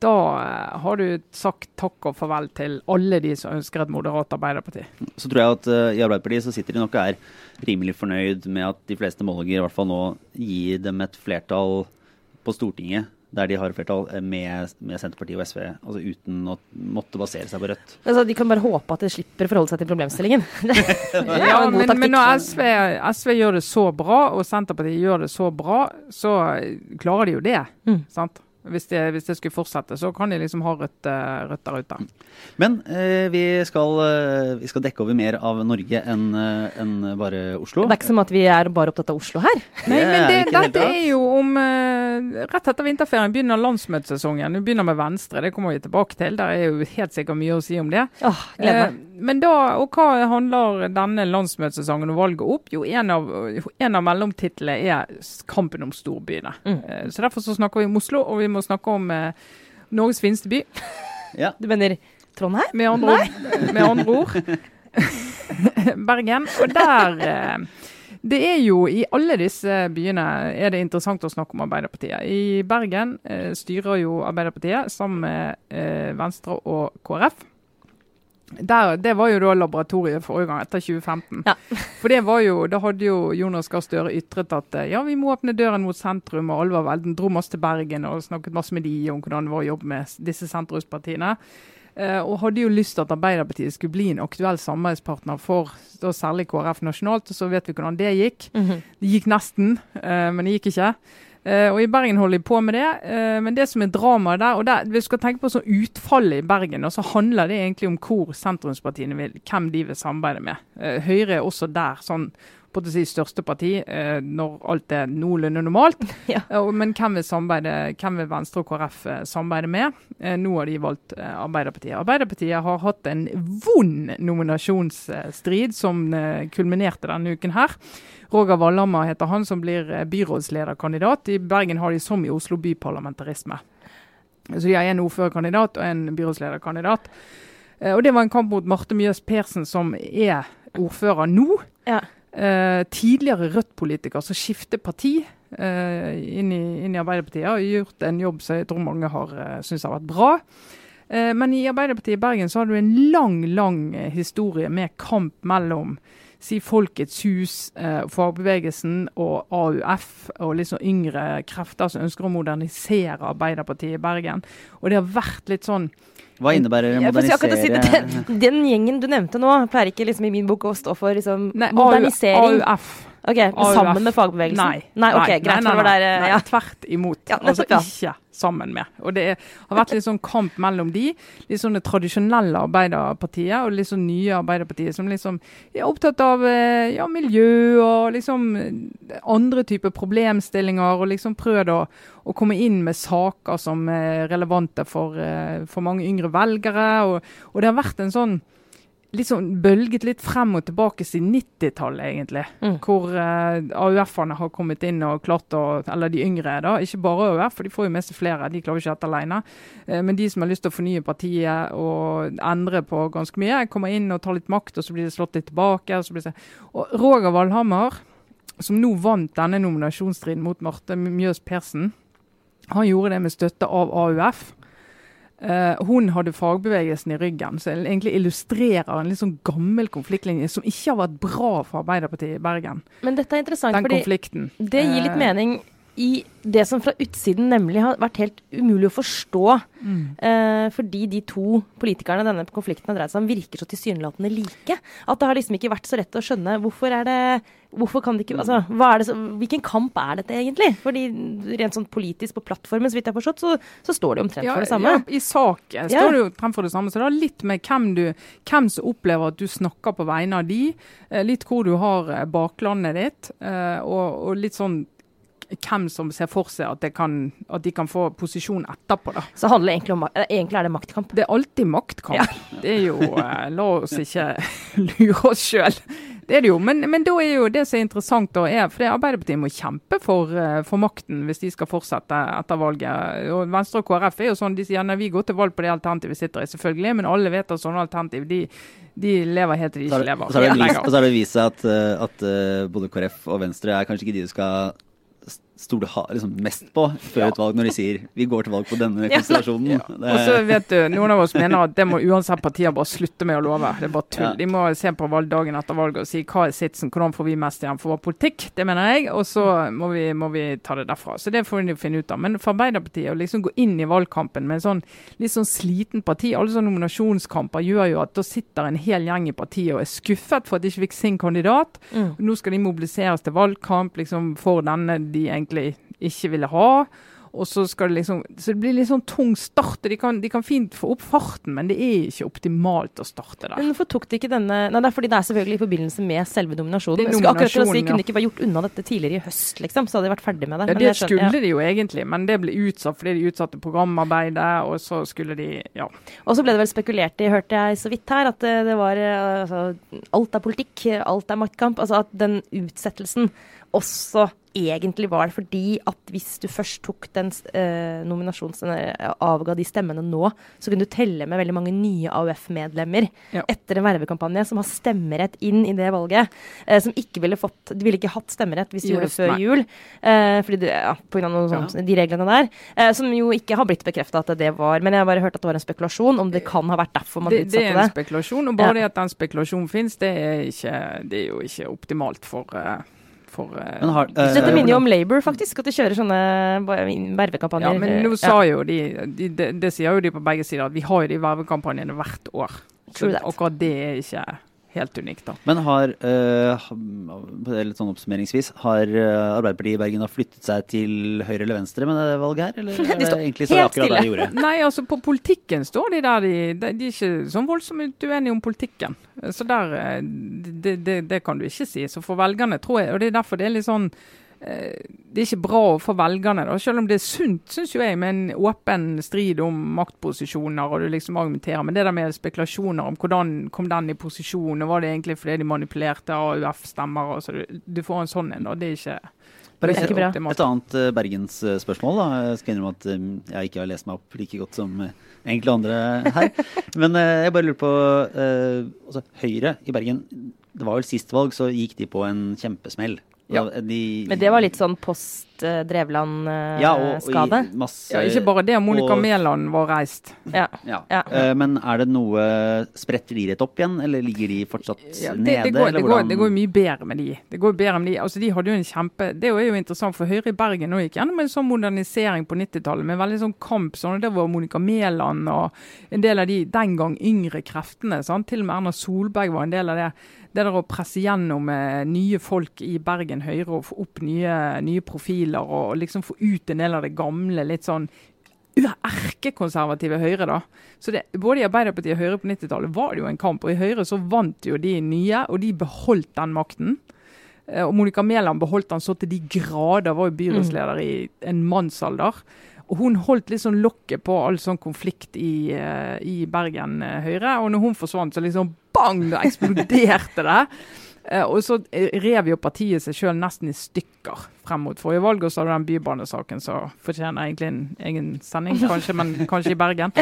da eh, har du sagt takk og farvel til alle de som ønsker et moderat Arbeiderparti. så tror jeg at uh, i Arbeiderpartiet så sitter de nok og er rimelig fornøyd med at de fleste målinger i hvert fall nå gir dem et flertall på Stortinget der de har flertall eh, med, med Senterpartiet og SV, altså uten å måtte basere seg på Rødt. Altså, de kan bare håpe at de slipper å forholde seg til problemstillingen. Ja, men, men når SV, SV gjør det så bra, og Senterpartiet gjør det så bra, så klarer de jo det. Mm. sant? Hvis det, hvis det skulle fortsette, så kan de liksom ha Rødt, eh, rødt der ute. Men eh, vi, skal, eh, vi skal dekke over mer av Norge enn en bare Oslo. Det er ikke som at vi er bare opptatt av Oslo her. Nei, men det, det, dette er jo om eh, Rett etter vinterferien begynner landsmøtesesongen. Nå begynner med Venstre, det kommer vi tilbake til. Der er jo helt sikkert mye å si om det. Åh. Eh, men da, og hva handler denne landsmøtesesongen og valget opp? Jo, en av, en av mellomtitlene er kampen om storbyene. Mm. Eh, så derfor så snakker vi om Oslo, og vi må snakke om eh, Norges fineste by, Ja. Du mener Trondheim? med andre, ord, med andre ord. Bergen. Og der eh, Det er jo i alle disse byene er det interessant å snakke om Arbeiderpartiet. I Bergen eh, styrer jo Arbeiderpartiet sammen med eh, Venstre og KrF. Der, det var jo da laboratoriet forrige gang, etter 2015. Ja. For det var jo, Da hadde jo Jonas Gahr Støre ytret at eh, ja, vi må åpne døren mot sentrum, og Alvar Velden dro masse til Bergen og snakket masse med de om hvordan det var å jobbe med disse sentrumspartiene. Eh, og hadde jo lyst til at Arbeiderpartiet skulle bli en aktuell samarbeidspartner for da særlig KrF nasjonalt. og Så vet vi hvordan det gikk. Mhm. Det gikk nesten, eh, men det gikk ikke. Eh, og I Bergen holder de på med det. eh, men det som er dramaet der, og der, hvis du skal tenke på sånn utfallet i Bergen, og så handler det egentlig om hvor sentrumspartiene vil, hvem de vil samarbeide med. Høyre er også der sånn på å si største parti eh, når alt er noenlunde normalt. Ja. Men hvem vil, hvem vil Venstre og KrF eh, samarbeide med? Eh, nå har de valgt Arbeiderpartiet. Arbeiderpartiet har hatt en vond nominasjonsstrid som kulminerte denne uken her. Roger Wallhammer heter han som blir byrådslederkandidat. I Bergen har de som i Oslo byparlamentarisme. Så de har en ordførerkandidat og en byrådslederkandidat. Eh, Og det var en kamp mot Marte Mjøs Persen, som er ordfører nå. Ja. Eh, tidligere Rødt-politiker som skifter parti eh, inn, i, inn i Arbeiderpartiet. Har gjort en jobb som jeg tror mange har eh, syntes har vært bra. Eh, men i Arbeiderpartiet i Bergen så har du en lang, lang eh, historie med kamp mellom si Folkets hus, eh, fagbevegelsen og AUF, og litt sånn yngre krefter som ønsker å modernisere Arbeiderpartiet i Bergen. Og det har vært litt sånn Hva innebærer modernisere si den, den gjengen du nevnte nå, pleier ikke liksom i min bok å stå for liksom, Nei, modernisering. AUF. Ok, AUF. Sammen med fagbevegelsen? Nei. Nei, ok, greit. det var der, eh, nei. Tvert imot. Ja, altså nettopp, ja. ikke sammen med. Og Det er, har vært litt sånn kamp mellom de, litt sånn det tradisjonelle Arbeiderpartiet og litt sånn nye Arbeiderpartiet, som liksom er opptatt av eh, ja, miljø og liksom eh, andre typer problemstillinger, og liksom prøvd å, å komme inn med saker som er relevante for, for mange yngre velgere. Og, og det har vært en sånn litt sånn bølget litt frem og tilbake siden 90-tallet, egentlig. Mm. Hvor uh, AUF-ene har kommet inn og klart å Eller de yngre, da. Ikke bare AUF, for de får jo med seg flere. De klarer ikke dette alene. Uh, men de som har lyst til å fornye partiet og endre på ganske mye, kommer inn og tar litt makt, og så blir det slått litt tilbake. Og, så blir det, og Roger Valhammer, som nå vant denne nominasjonsstriden mot Marte Mjøs Persen, han gjorde det med støtte av AUF. Uh, hun hadde fagbevegelsen i ryggen, som egentlig illustrerer en litt sånn gammel konfliktlinje som ikke har vært bra for Arbeiderpartiet i Bergen. Men dette er interessant, Den fordi konflikten. det gir litt Uh, mening i det som fra utsiden nemlig har vært helt umulig å forstå. Mm. Eh, fordi de to politikerne denne konflikten har dreid seg om, virker så tilsynelatende like. At det har liksom ikke vært så rett å skjønne hvorfor er det Hvorfor kan det ikke altså, er det så, Hvilken kamp er dette egentlig? Fordi rent sånn politisk på plattformen, så vidt jeg har forstått, så, så står det omtrent for det samme. Ja, I saken Ja. står det jo fremfor det samme. Så det har litt med hvem, du, hvem som opplever at du snakker på vegne av de, eh, litt hvor du har eh, baklandet ditt, eh, og, og litt sånn hvem som ser for seg at, det kan, at de kan få posisjon etterpå. da. Så handler det egentlig om eh, Egentlig er det maktkamp. Det er alltid maktkamp. Det er jo eh, La oss ikke lure oss sjøl. Det er det jo. Men, men da er jo det som er interessant, da, er for det Arbeiderpartiet må kjempe for, eh, for makten hvis de skal fortsette etter valget. Og Venstre og KrF er jo sånn, de sier nei, vi går til valg på det alternativet vi sitter i, selvfølgelig. Men alle vet at sånne alternativ de, de lever helt til de ikke lever. så har det, vist, og så har det vist seg at, eh, at både KrF og Venstre er kanskje ikke de du skal stole ha, liksom mest på før Ja. et valg, når de sier 'vi går til valg på denne konstellasjonen'. Ja. Ja. Og så vet du, Noen av oss mener at det må uansett partier bare slutte med å love. Det er bare tull. Ja. De må se på valgdagen etter valget og si hva er sitsen, hvordan får vi mest igjen for vår politikk. Det mener jeg. Og så må vi, må vi ta det derfra. Så det får de finne ut av. Men for Arbeiderpartiet å liksom gå inn i valgkampen med en sånn litt sånn sliten parti, alle sånne nominasjonskamper gjør jo at da sitter en hel gjeng i partiet og er skuffet for at de ikke fikk sin kandidat. Mm. Nå skal de mobiliseres til valgkamp liksom, for denne de egentlig ikke ville ha. Og så skal det liksom Så det blir litt sånn tung start. De kan, de kan fint få opp farten, men det er ikke optimalt å starte der. Men hvorfor tok de ikke denne Nei, det er fordi det er selvfølgelig i forbindelse med selve nominasjonen. Det Jeg skulle akkurat til å si. Kunne de ikke bare gjort unna dette tidligere i høst, liksom? Så hadde de vært ferdig med det. Ja, det skjønner- skulle de jo egentlig, men det ble utsatt fordi de utsatte programarbeidet, og så skulle de Ja. Og så ble det vel spekulert i, hørte jeg så vidt her, at det, det var eh, altså, Alt er politikk, alt er maktkamp. Altså at den utsettelsen også egentlig var det fordi at hvis du først tok den eh, nominasjonen eh, avga de stemmene nå, så kunne du telle med veldig mange nye AUF-medlemmer Ja. etter en vervekampanje som har stemmerett inn i det valget. Eh, som ikke ville fått De ville ikke hatt stemmerett hvis de gjorde det før nei. jul. Eh, fordi det, ja, på grunn av noe ja. de reglene der. Eh, som jo ikke har blitt bekrefta at det var Men jeg har bare hørt at det var en spekulasjon om det kan ha vært derfor man Det, det er en det. spekulasjon, og bare det at den spekulasjonen finnes, det er, ikke, det er jo ikke optimalt for, eh, for uh, Men har- uh, Dette minner jo om Labour, faktisk. At de kjører sånne vervekampanjer. Ja, men nå Ja. sa jo de, de det, de sier jo de på begge sider, at vi har jo de vervekampanjene hvert år. True Så that. akkurat det er ikke helt unikt, da. Men har, uh, litt sånn oppsummeringsvis, har eh, Arbeiderpartiet i Bergen har flyttet seg til høyre eller venstre med det valget her? Eller er De det egentlig så akkurat det de gjorde? Nei, altså på politikken står de der, de, de, er ikke sånn voldsomt uenige om politikken. Så der, eh, det, det, det kan du ikke si. Så for velgerne, tror jeg, og det er derfor det er litt sånn det er ikke bra for velgerne, da, selv om det er sunt, syns jeg, med en åpen strid om maktposisjoner, og du liksom argumenterer. Men det der med spekulasjoner om hvordan kom den i posisjon, og var det egentlig fordi de manipulerte AUF-stemmer, og så du, du får en sånn en, og det er ikke Det er ikke bra. Et annet eh, bergensspørsmål. Jeg skal innrømme at eh, jeg ikke har lest meg opp like godt som eh, enkelte andre her. Men eh, jeg bare lurer på eh, altså, Høyre i Bergen, det var vel sist valg, så gikk de på en kjempesmell. Ja. De, Men det var litt sånn post eh, ja, og, og Drevland-skade. i masse Ja, ikke bare det, Monica og- Mæland var reist. ja. Ja. Ja. Eh, men er det noe Spretter de rett opp igjen, eller ligger de fortsatt Ja, det, nede? det, går, eller det, går, det går mye bedre med de. Det går bedre med de. Altså, de hadde jo en kjempe, det er jo interessant, for Høyre i Bergen nå gikk gjennom en sånn modernisering på 90-tallet med veldig sånn kamp. sånn, Der var Monica Mæland og en del av de den gang yngre kreftene. Sant? Til og med Erna Solberg var en del av det. Det der å presse gjennom eh, nye folk i Bergen Høyre og få opp nye, nye profiler og liksom få ut en del av det gamle, litt sånn erkekonservative Høyre, da. Så det, både i Arbeiderpartiet og Høyre på 90-tallet var det jo en kamp. Og i Høyre så vant jo de nye, og de beholdt den makten. Eh, Og Monica Mæland beholdt den så til de grader, var jo byrådsleder i en mannsalder. Og hun holdt sånn lokket på all sånn konflikt i, eh, i Bergen eh, Høyre. Og når hun forsvant, så liksom bang, da eksploderte det. Og så rev jo partiet seg sjøl nesten i stykker. Frem mot forrige valg. Og så har du den bybanesaken som fortjener egentlig en egen sending, kanskje, men kanskje i Bergen.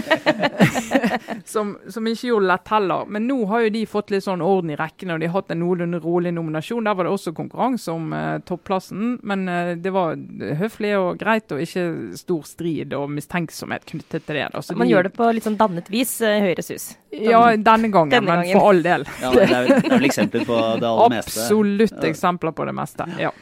som, som, ikke gjorde lett heller. Men nå har jo de fått litt sånn orden i rekkene, og de har hatt en noenlunde rolig nominasjon. Der var det også konkurranse om eh, topplassen, men eh, det var høflig og greit, og ikke stor strid og mistenksomhet knyttet til det. Da. Man de, gjør det på litt sånn dannet vis, eh, Høyres hus. Ja, denne gangen, denne men gangen. for all del. Ja, det er, det er vel eksempler på det aller meste. Absolutt eksempler på det meste. ja.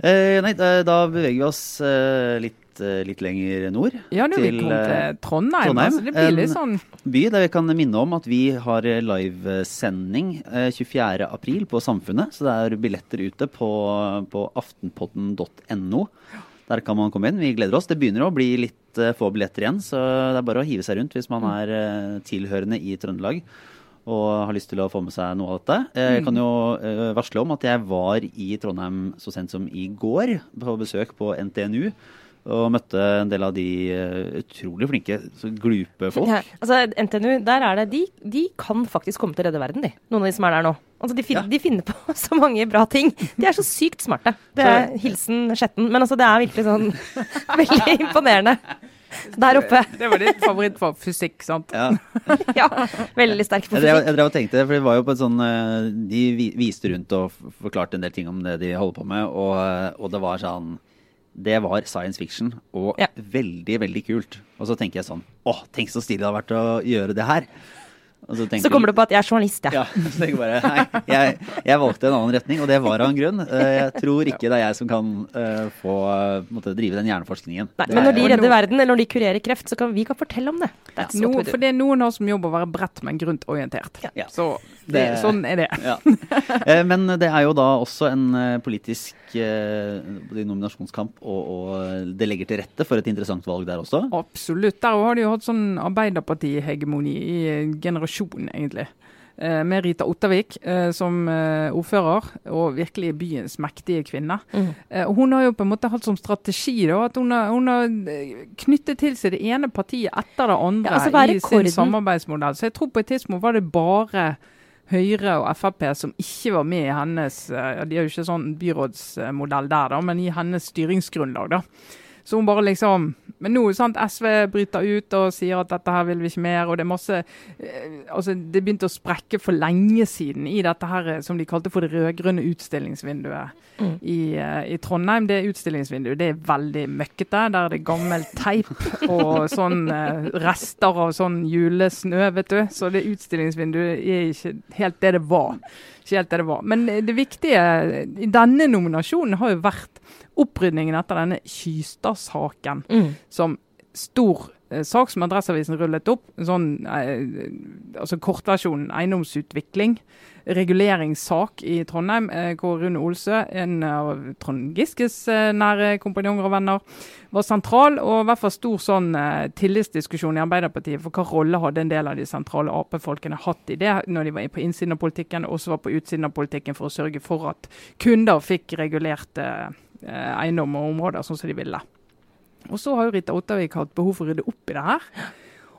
Eh, nei, da beveger vi oss eh, litt, eh, litt, lenger nord. Ja, nå vil vi komme til eh, Trondheim. Trondheim. Altså, det blir litt sånn by der vi kan minne om at vi har livesending eh, 24.4 på Samfunnet. Så det er billetter ute på, på aftenpodden.no. Der kan man komme inn. Vi gleder oss. Det begynner å bli litt få billetter igjen, så det er bare å hive seg rundt hvis man er uh, tilhørende i Trøndelag og har lyst til å få med seg noe av dette. Jeg kan jo uh, varsle om at jeg var i Trondheim så sent som i går på besøk på NTNU og møtte en del av de uh, utrolig flinke, så glupe folk. Ja, altså NTNU, der er det de, de, kan faktisk komme til å redde verden, de. Noen av de som er der nå. Altså, de, fin ja. de, finner på så mange bra ting. De er så sykt smarte. Det er hilsen Skjetten. Men altså, det er virkelig sånn veldig imponerende. Der oppe. Det, var ditt favoritt for fysikk, sant? Ja. ja veldig sterk på fysikk. Jeg, jeg drev og tenkte, for det var jo på et sånn eh, De viste rundt og forklarte en del ting om det de holder på med, og, og det var sånn det var science fiction og ja. veldig, veldig kult. Og så tenker jeg sånn Å, tenk så stilig det hadde vært å gjøre det her. Så, så, kommer du på at jeg er journalist, ja. ja så tenker bare, nei, jeg, jeg, valgte en annen retning, og det var av en grunn. Eh, jeg tror ikke det er jeg som kan uh, få måtte, drive den hjerneforskningen. Nei, men når de redder verden, eller når de kurerer kreft, så kan vi kan fortelle om det. Ja. no, for det er noen av oss som jobber å være bredt, men grunt orientert. Ja. Så det, sånn er det. Ja. Eh, men det er jo da også en politisk nominasjonskamp, og, og, det legger til rette for et interessant valg der også? Absolutt. Der har de jo hatt sånn Arbeiderparti-hegemoni i generasjonen, generasjon, egentlig. Eh, med Rita Ottervik eh, som eh, ordfører, og virkelig byens mektige kvinne. Mm. og Hun har jo på en måte hatt som strategi da, at hun har, hun har, knyttet til seg det ene partiet etter det andre ja, altså, i sin samarbeidsmodell. Så jeg tror på et tidspunkt var det bare Høyre og Frp som ikke var med i hennes ja, De er jo ikke sånn byrådsmodell der, da, men i hennes styringsgrunnlag. da. Så hun bare liksom Men nå sant, SV bryter ut og sier at dette her vil vi ikke mer. og Det er masse, eh, altså det begynte å sprekke for lenge siden i dette her som de kalte for det rød-grønne utstillingsvinduet mm. i, uh, i, Trondheim. Det utstillingsvinduet det er veldig møkkete. Der er det gammel teip og sånn rester av sånn julesnø, vet du. Så det utstillingsvinduet er ikke helt det det var. Ikke helt det det var. Men det viktige i denne nominasjonen har jo vært opprydningen etter denne Kystad-saken mm. som stor eh, sak som Adresseavisen rullet opp. Sånn, eh, altså Kortversjonen eiendomsutvikling. Reguleringssak i Trondheim, eh, hvor Rune Olsø, en av Trond Giskes eh, nære kompanjonger og venner, var sentral. Og i hvert fall stor sånn eh, tillitsdiskusjon i Arbeiderpartiet for hva rolle hadde en del av de sentrale Ap-folkene hatt i det når de var på innsiden av politikken, og også var på utsiden av politikken for å sørge for at kunder fikk regulerte eh, Eh, eiendom og områder sånn som de ville. Og så har jo Rita Ottervik hatt behov for å rydde opp i det her.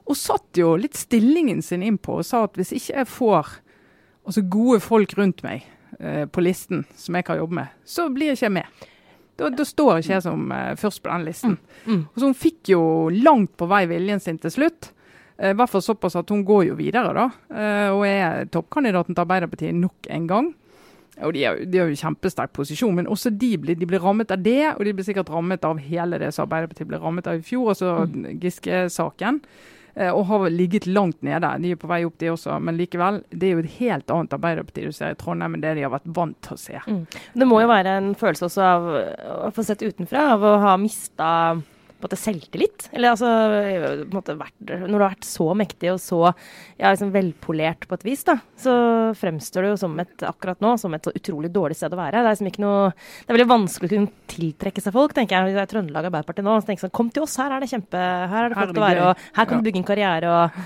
Og satt jo litt stillingen sin innpå og sa at hvis ikke jeg får altså gode folk rundt meg eh, på listen som jeg kan jobbe med, så blir jeg ikke med. Da, da står ikke jeg som eh, først på den listen. Mm. Mm. Og så Hun fikk jo langt på vei viljen sin til slutt. Eh, hvert fall såpass at hun går jo videre, da. Eh, og er toppkandidaten til Arbeiderpartiet nok en gang. Og de har, de har jo kjempesterk posisjon, men også de blir, de blir, rammet av det. Og de blir sikkert rammet av hele det som Arbeiderpartiet ble rammet av i fjor, altså mm. Giske-saken. Eh, og har ligget langt nede. De er på vei opp, de også. Men likevel, det er jo et helt annet Arbeiderparti du ser i Trondheim enn det de har vært vant til å se. Mm. Det må jo være en følelse også av, å få sett utenfra, av å ha mista måte, selvtillit. Eller altså måte, vært, Når du har vært så mektig og så ja, liksom velpolert på et vis, da, så fremstår det jo som et, akkurat nå som et så utrolig dårlig sted å være. Det er liksom noe Det er veldig vanskelig å kunne tiltrekke seg folk, tenker jeg. Hvis jeg er Trøndelag Arbeiderparti nå, så tenker jeg sånn Kom til oss, her er det kjempe Her er det flott å være, og her kan du bygge en karriere. og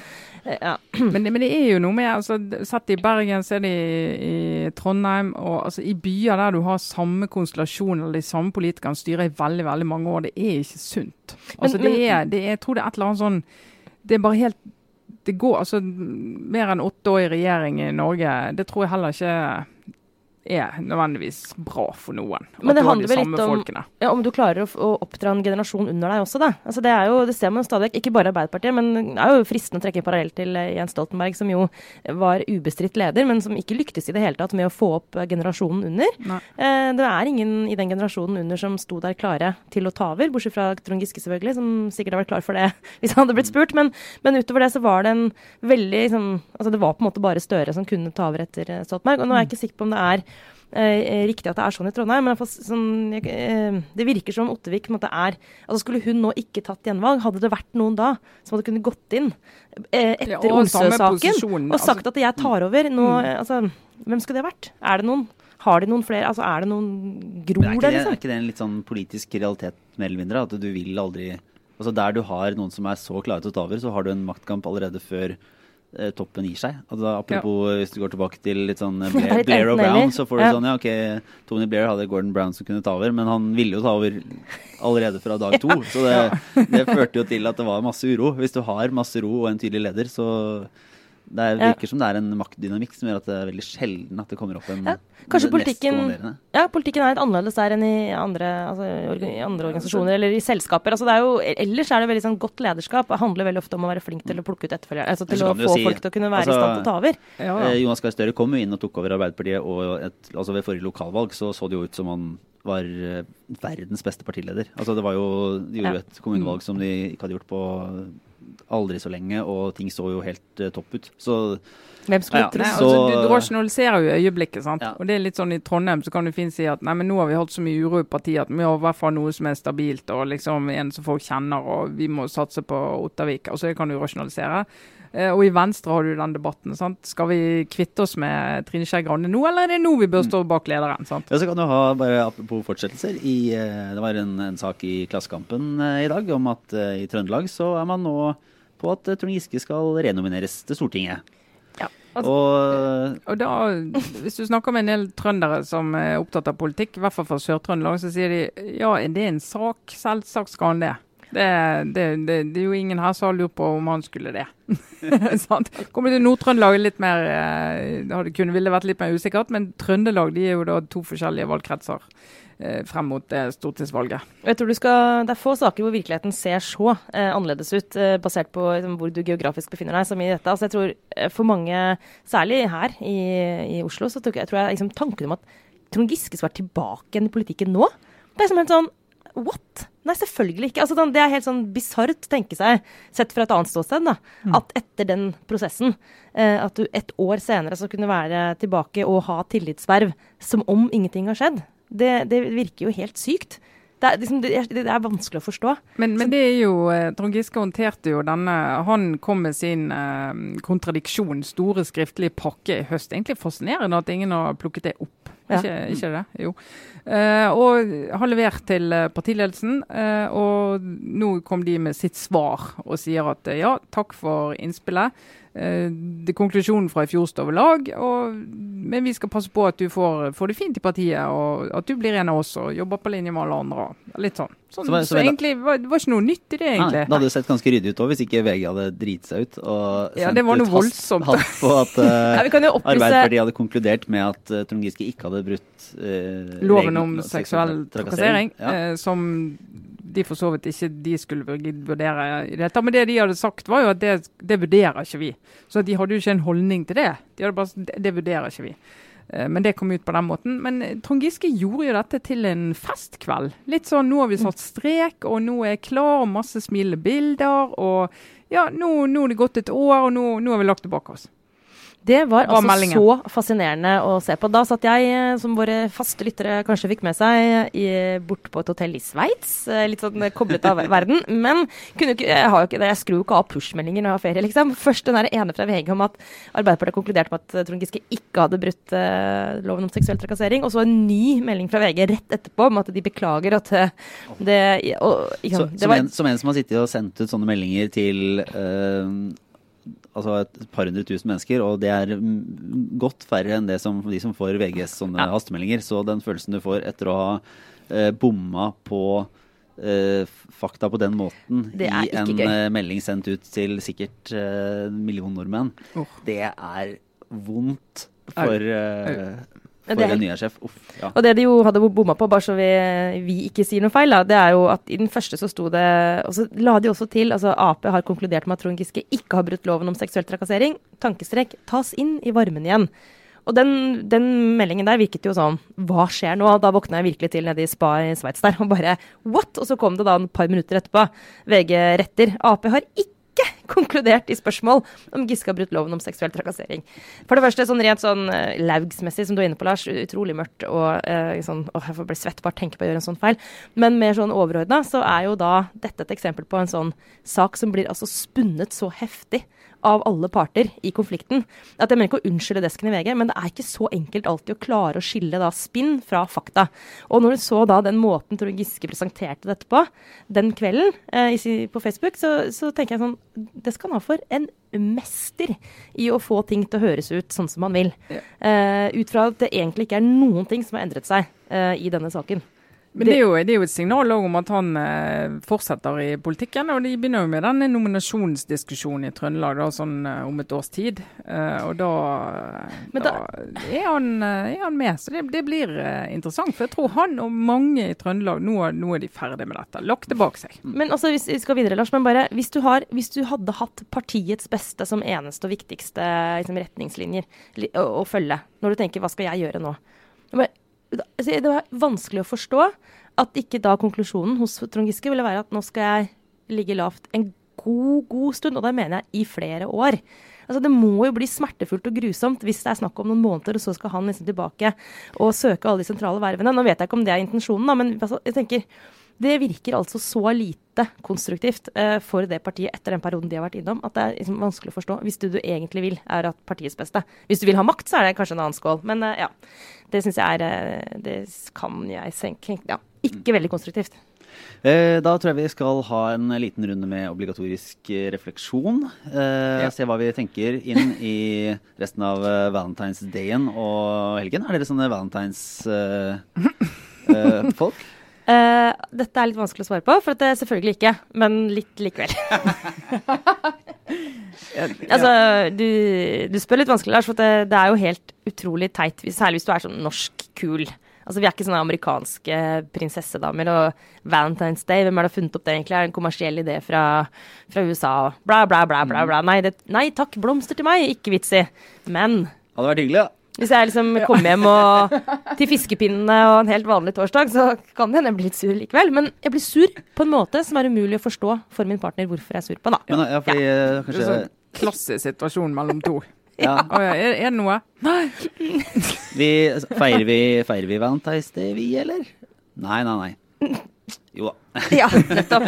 ja. Men, men, det er jo noe med altså, Sett i Bergen, så er det i, i Trondheim og altså, I byer der du har samme konstellasjon eller de samme politikerne styrer i veldig veldig mange år, det er ikke sunt. Altså, men, det er, det er, jeg tror det er et eller annet sånn Det er bare helt det går altså Mer enn åtte år i regjering i Norge, det tror jeg heller ikke er nødvendigvis bra for noen. Men det handler vel litt om-. Ja, Om du klarer å, å oppdra en generasjon under deg også, da. Altså, det, jo, det ser man stadig ikke bare Arbeiderpartiet, men det er jo fristende å trekke en parallell til eh, Jens Stoltenberg, som jo var ubestridt leder, men som ikke lyktes i det hele tatt med å få opp eh, generasjonen under. Eh, det er ingen i den generasjonen under som sto der klare til å ta over, bortsett fra Trond Giske selvfølgelig, som sikkert har vært klar for det hvis han hadde blitt spurt. Men, men utover det så var det en veldig liksom, altså Det var på en måte bare Støre som kunne ta over etter eh, Stoltenberg. Og nå er jeg ikke sikker på om det er riktig at det er sånn i Trondheim, men fall sånn, jeg, eh, det virker som Ottevik på en måte er altså Skulle hun nå ikke tatt gjenvalg, hadde det vært noen da som hadde kunnet gått inn eh, etter Ja, posisjon, og sagt at jeg tar over nå Mm. eh, altså, Hvem skulle det vært? Er det noen? Har de noen flere? Altså, er det noen gror er, der, det, er liksom? ikke det en litt sånn politisk realitet, mer eller mindre? At du vil aldri Altså Der du har noen som er så klare til å ta over, så har du en maktkamp allerede før eh, toppen gir seg. Altså, apropos hvis du går tilbake til litt sånn eh, Blair, Blair og Brown, så får du Ja. sånn Ja, ok, Tony Blair hadde Gordon Brown som kunne ta over, men han ville jo ta over allerede fra dag to. Så det, det førte jo til at det var masse uro. Hvis du har masse ro og en tydelig leder, så det er, Ja. virker som det er en maktdynamikk som gjør at det er veldig sjelden at det kommer opp en Ja, kanskje politikken-. Ja, politikken er litt annerledes der enn i andre, altså, orga- i andre organisasjoner eller i selskaper. Altså, det er jo, ellers er det veldig sånn godt lederskap. Det handler veldig ofte om å være flink til å plukke ut etterfølgere. Altså til å få si- folk til å kunne være altså, i stand til å ta over. Ja, Eh. Jonas Gahr Støre kom jo inn og tok over Arbeiderpartiet, og et, altså ved forrige lokalvalg så så det jo ut som han var eh, verdens beste partileder. Altså det var jo, De gjorde jo Ja. et kommunevalg som de ikke hadde gjort på aldri så lenge, og ting så jo helt uh, topp ut. Så Hvem skulle Ja, tro altså, du, du rasjonaliserer jo øyeblikket, sant. Ja. Og det er litt sånn i Trondheim så kan du fint si at nei, men nå har vi hatt så mye uro i partiet at vi har i hvert fall noe som er stabilt og liksom en som folk kjenner, og vi må satse på Ottervik. Altså det kan du rasjonalisere. Eh, og i Venstre har du den debatten. sant? Skal vi kvitte oss med Trine Skei Grande nå, eller er det nå vi bør stå bak lederen? sant? Ja, så kan du ha, bare apropos fortsettelser, i, eh, det var en, en sak i Klassekampen eh, i dag om at i Trøndelag så er man nå på at Trond Giske skal renomineres til Stortinget. Ja, altså- Og Og da, Hvis du snakker med en del trøndere som er opptatt av politikk, i hvert fall fra Sør-Trøndelag, så sier de ja, er det en sak? Selvsagt skal han det. Det, det, det, det er jo ingen her som har lurt på om han skulle det. Kommer til Nord-Trøndelag litt mer eh, det kunne ville vært litt mer usikkert, men Trøndelag de er jo da to forskjellige valgkretser eh, frem mot det stortingsvalget. Jeg tror du skal, Det er få saker hvor virkeligheten ser så eh, annerledes ut, eh, basert på liksom, hvor du geografisk befinner deg, som i dette. Altså, jeg tror eh, For mange, særlig her i, i Oslo, så tror jeg, tror jeg liksom, tanken om at Trond Giske skal være tilbake igjen i politikken nå, det er som helt sånn What? Nei, selvfølgelig ikke. Altså, det er helt sånn bisart tenke seg, sett fra et annet ståsted, da, at etter den prosessen, eh, at du et år senere så kunne være tilbake og ha tillitsverv som om ingenting har skjedd. Det, det virker jo helt sykt. Det er, liksom, det, er, det er vanskelig å forstå. Men, men det er jo eh, Trond Giske håndterte jo denne Han kom med sin eh, kontradiksjon, store skriftlige pakke i høst. Egentlig fascinerende at ingen har plukket det opp. Ja. Ikke, det? Jo. Eh, og har levert til eh, partiledelsen. eh, og nå kom de med sitt svar og sier at ja, takk for innspillet. Eh, det Konklusjonen fra i fjor står ved lag, og, men vi skal passe på at du får, får det fint i partiet, og at du blir en av oss og jobber på linje med alle andre. Litt sånn. sånn Så så, var- så så egentlig var, det var ikke noe nytt i det, Nei, det hadde sett ganske ryddig ut òg, hvis ikke VG hadde driti seg ut. Og Ja, sendt det var noe ut hast- hast på at uh, Ja, vi kan jo opplyse Arbeiderpartiet hadde konkludert med at uh, Trond Giske ikke hadde brutt uh, Loven om seksuell trakassering, Ja. som de for så vidt ikke de skulle vurdere i det hele. Men det de hadde sagt, var jo at det, det vurderer ikke vi. Så de hadde jo ikke en holdning til det. De hadde bare sagt, det, vurderer ikke vi. Eh, Men det kom ut på den måten. Men eh, Trond Giske gjorde jo dette til en festkveld. Litt sånn nå har vi satt strek, og nå er jeg klar, og masse smilende bilder. Og ja, nå, nå er det gått et år, og nå, nå har vi lagt det bak oss. Det var Var altså meldingen. så fascinerende å se på. Da satt jeg, eh, som våre faste lyttere kanskje fikk med seg, i, bort på et hotell i Sveits. eh, Litt sånn koblet av verden. Men kunne ikke, jeg, har jo ikke, jeg skrur jo ikke av push-meldinger når jeg har ferie, liksom. Først den ene fra VG om at Arbeiderpartiet konkluderte med at eh, Trond Giske ikke hadde brutt uh, loven om seksuell trakassering. Og så en ny melding fra VG rett etterpå om at de beklager at eh, det og, ikke Så, det var, som, en, som en som har sittet og sendt ut sånne meldinger til eh, altså et par hundre tusen mennesker, og det er godt færre enn det som, de som får VGs sånne hastemeldinger. Så den følelsen du får etter å ha eh, bomma på eh, fakta på den måten i en gøy. eh, melding sendt ut til sikkert eh, million nordmenn, Oh. det er vondt for, Ja, for det er en helt- ny sjef. Uff, ja. Og det de jo hadde bomma på, bare så vi, vi ikke sier noe feil, da, det er jo at i den første så sto det Og så la de også til altså Ap har konkludert med at Trond Giske ikke har brutt loven om seksuell trakassering. Tankestrek tas inn i varmen igjen. Og den, den meldingen der virket jo sånn Hva skjer nå? Da våkna jeg virkelig til nede i spa i Sveits der og bare What? Og så kom det da et par minutter etterpå. VG retter. Ap har ikke konkludert i spørsmål om Giske har brutt loven om seksuell trakassering. For det første, sånn rent sånn eh, laugsmessig, som du er inne på, Lars, utrolig mørkt og eh, sånn Åh, jeg får bli svett bare tenke på å gjøre en sånn feil. Men mer sånn overordna, så er jo da dette et eksempel på en sånn sak som blir altså spunnet så heftig av alle parter i konflikten. At Jeg mener ikke å unnskylde desken i VG, men det er ikke så enkelt alltid å klare å skille da spinn fra fakta. Og når du så da den måten Trond Giske presenterte dette på den kvelden eh, på Facebook, så, så tenker jeg sånn Det skal han ha for en mester i å få ting til å høres ut sånn som han vil. Ja. Eh, ut fra at det egentlig ikke er noen ting som har endret seg eh, i denne saken. Men det er, jo, det er jo et signal om at han eh, fortsetter i politikken. Og de begynner jo med den nominasjonsdiskusjonen i Trøndelag da, sånn eh, om et års tid. Eh, og da, Men da, er, han, er han med. Så det, det blir interessant. For jeg tror han og mange i Trøndelag, nå, nå er de ferdig med dette. Lagt det bak seg. Men altså, hvis vi skal videre, Lars, men bare, hvis du, har, hvis du hadde hatt partiets beste som eneste og viktigste liksom, retningslinjer å, å følge, når du tenker 'hva skal jeg gjøre nå'? Det altså, det var vanskelig å forstå at ikke da konklusjonen hos Trond Giske ville være at nå skal jeg ligge lavt en god, god stund, og da mener jeg i flere år. Altså Det må jo bli smertefullt og grusomt hvis det er snakk om noen måneder, og så skal han liksom tilbake og søke alle de sentrale vervene. Nå vet jeg ikke om det er intensjonen, da, men altså, jeg tenker det virker altså så lite konstruktivt eh, for det partiet etter den perioden de har vært innom, at det er liksom vanskelig å forstå. Hvis det du egentlig vil, er at partiets beste. Hvis du vil ha makt, så er det kanskje en annen skål. Men eh, ja, det syns jeg er eh, Det kan jeg senke Ja, ikke veldig konstruktivt. Eh, da tror jeg vi skal ha en liten runde med obligatorisk refleksjon. Eh, Ja. Se hva vi tenker inn i resten av valentinsdagen Valentine's Dayen og helgen. Er dere sånne Valentine's-folk? Eh, dette er litt vanskelig å svare på, for at det er selvfølgelig ikke. Men litt likevel. altså, du, du spør litt vanskelig, Lars, for det, det er jo helt utrolig teit. Særlig hvis du er sånn norsk kul. Altså, Vi er ikke sånne amerikanske prinsessedamer. Og Valentine's Day, hvem har da funnet opp det egentlig? Er det en kommersiell idé fra, fra USA? og Bla, bla, bla. bla, bla. Nei, det, nei takk, blomster til meg. Ikke vits i. Men Hadde vært hyggelig, da. Hvis jeg liksom kommer hjem og, til fiskepinnene og en helt vanlig torsdag, så kan det hende jeg blir litt sur likevel. Men jeg blir sur på en måte som er umulig å forstå for min partner hvorfor jeg er sur på. da. Men, ja, fordi kanskje... Det er sånn klassisk situasjon mellom to. ja, Oh, ja, er, er det noe? vi, feirer, vi, feirer vi Valentine's Day, vi, eller? Nei, nei, nei. Jo da. Ja, nettopp.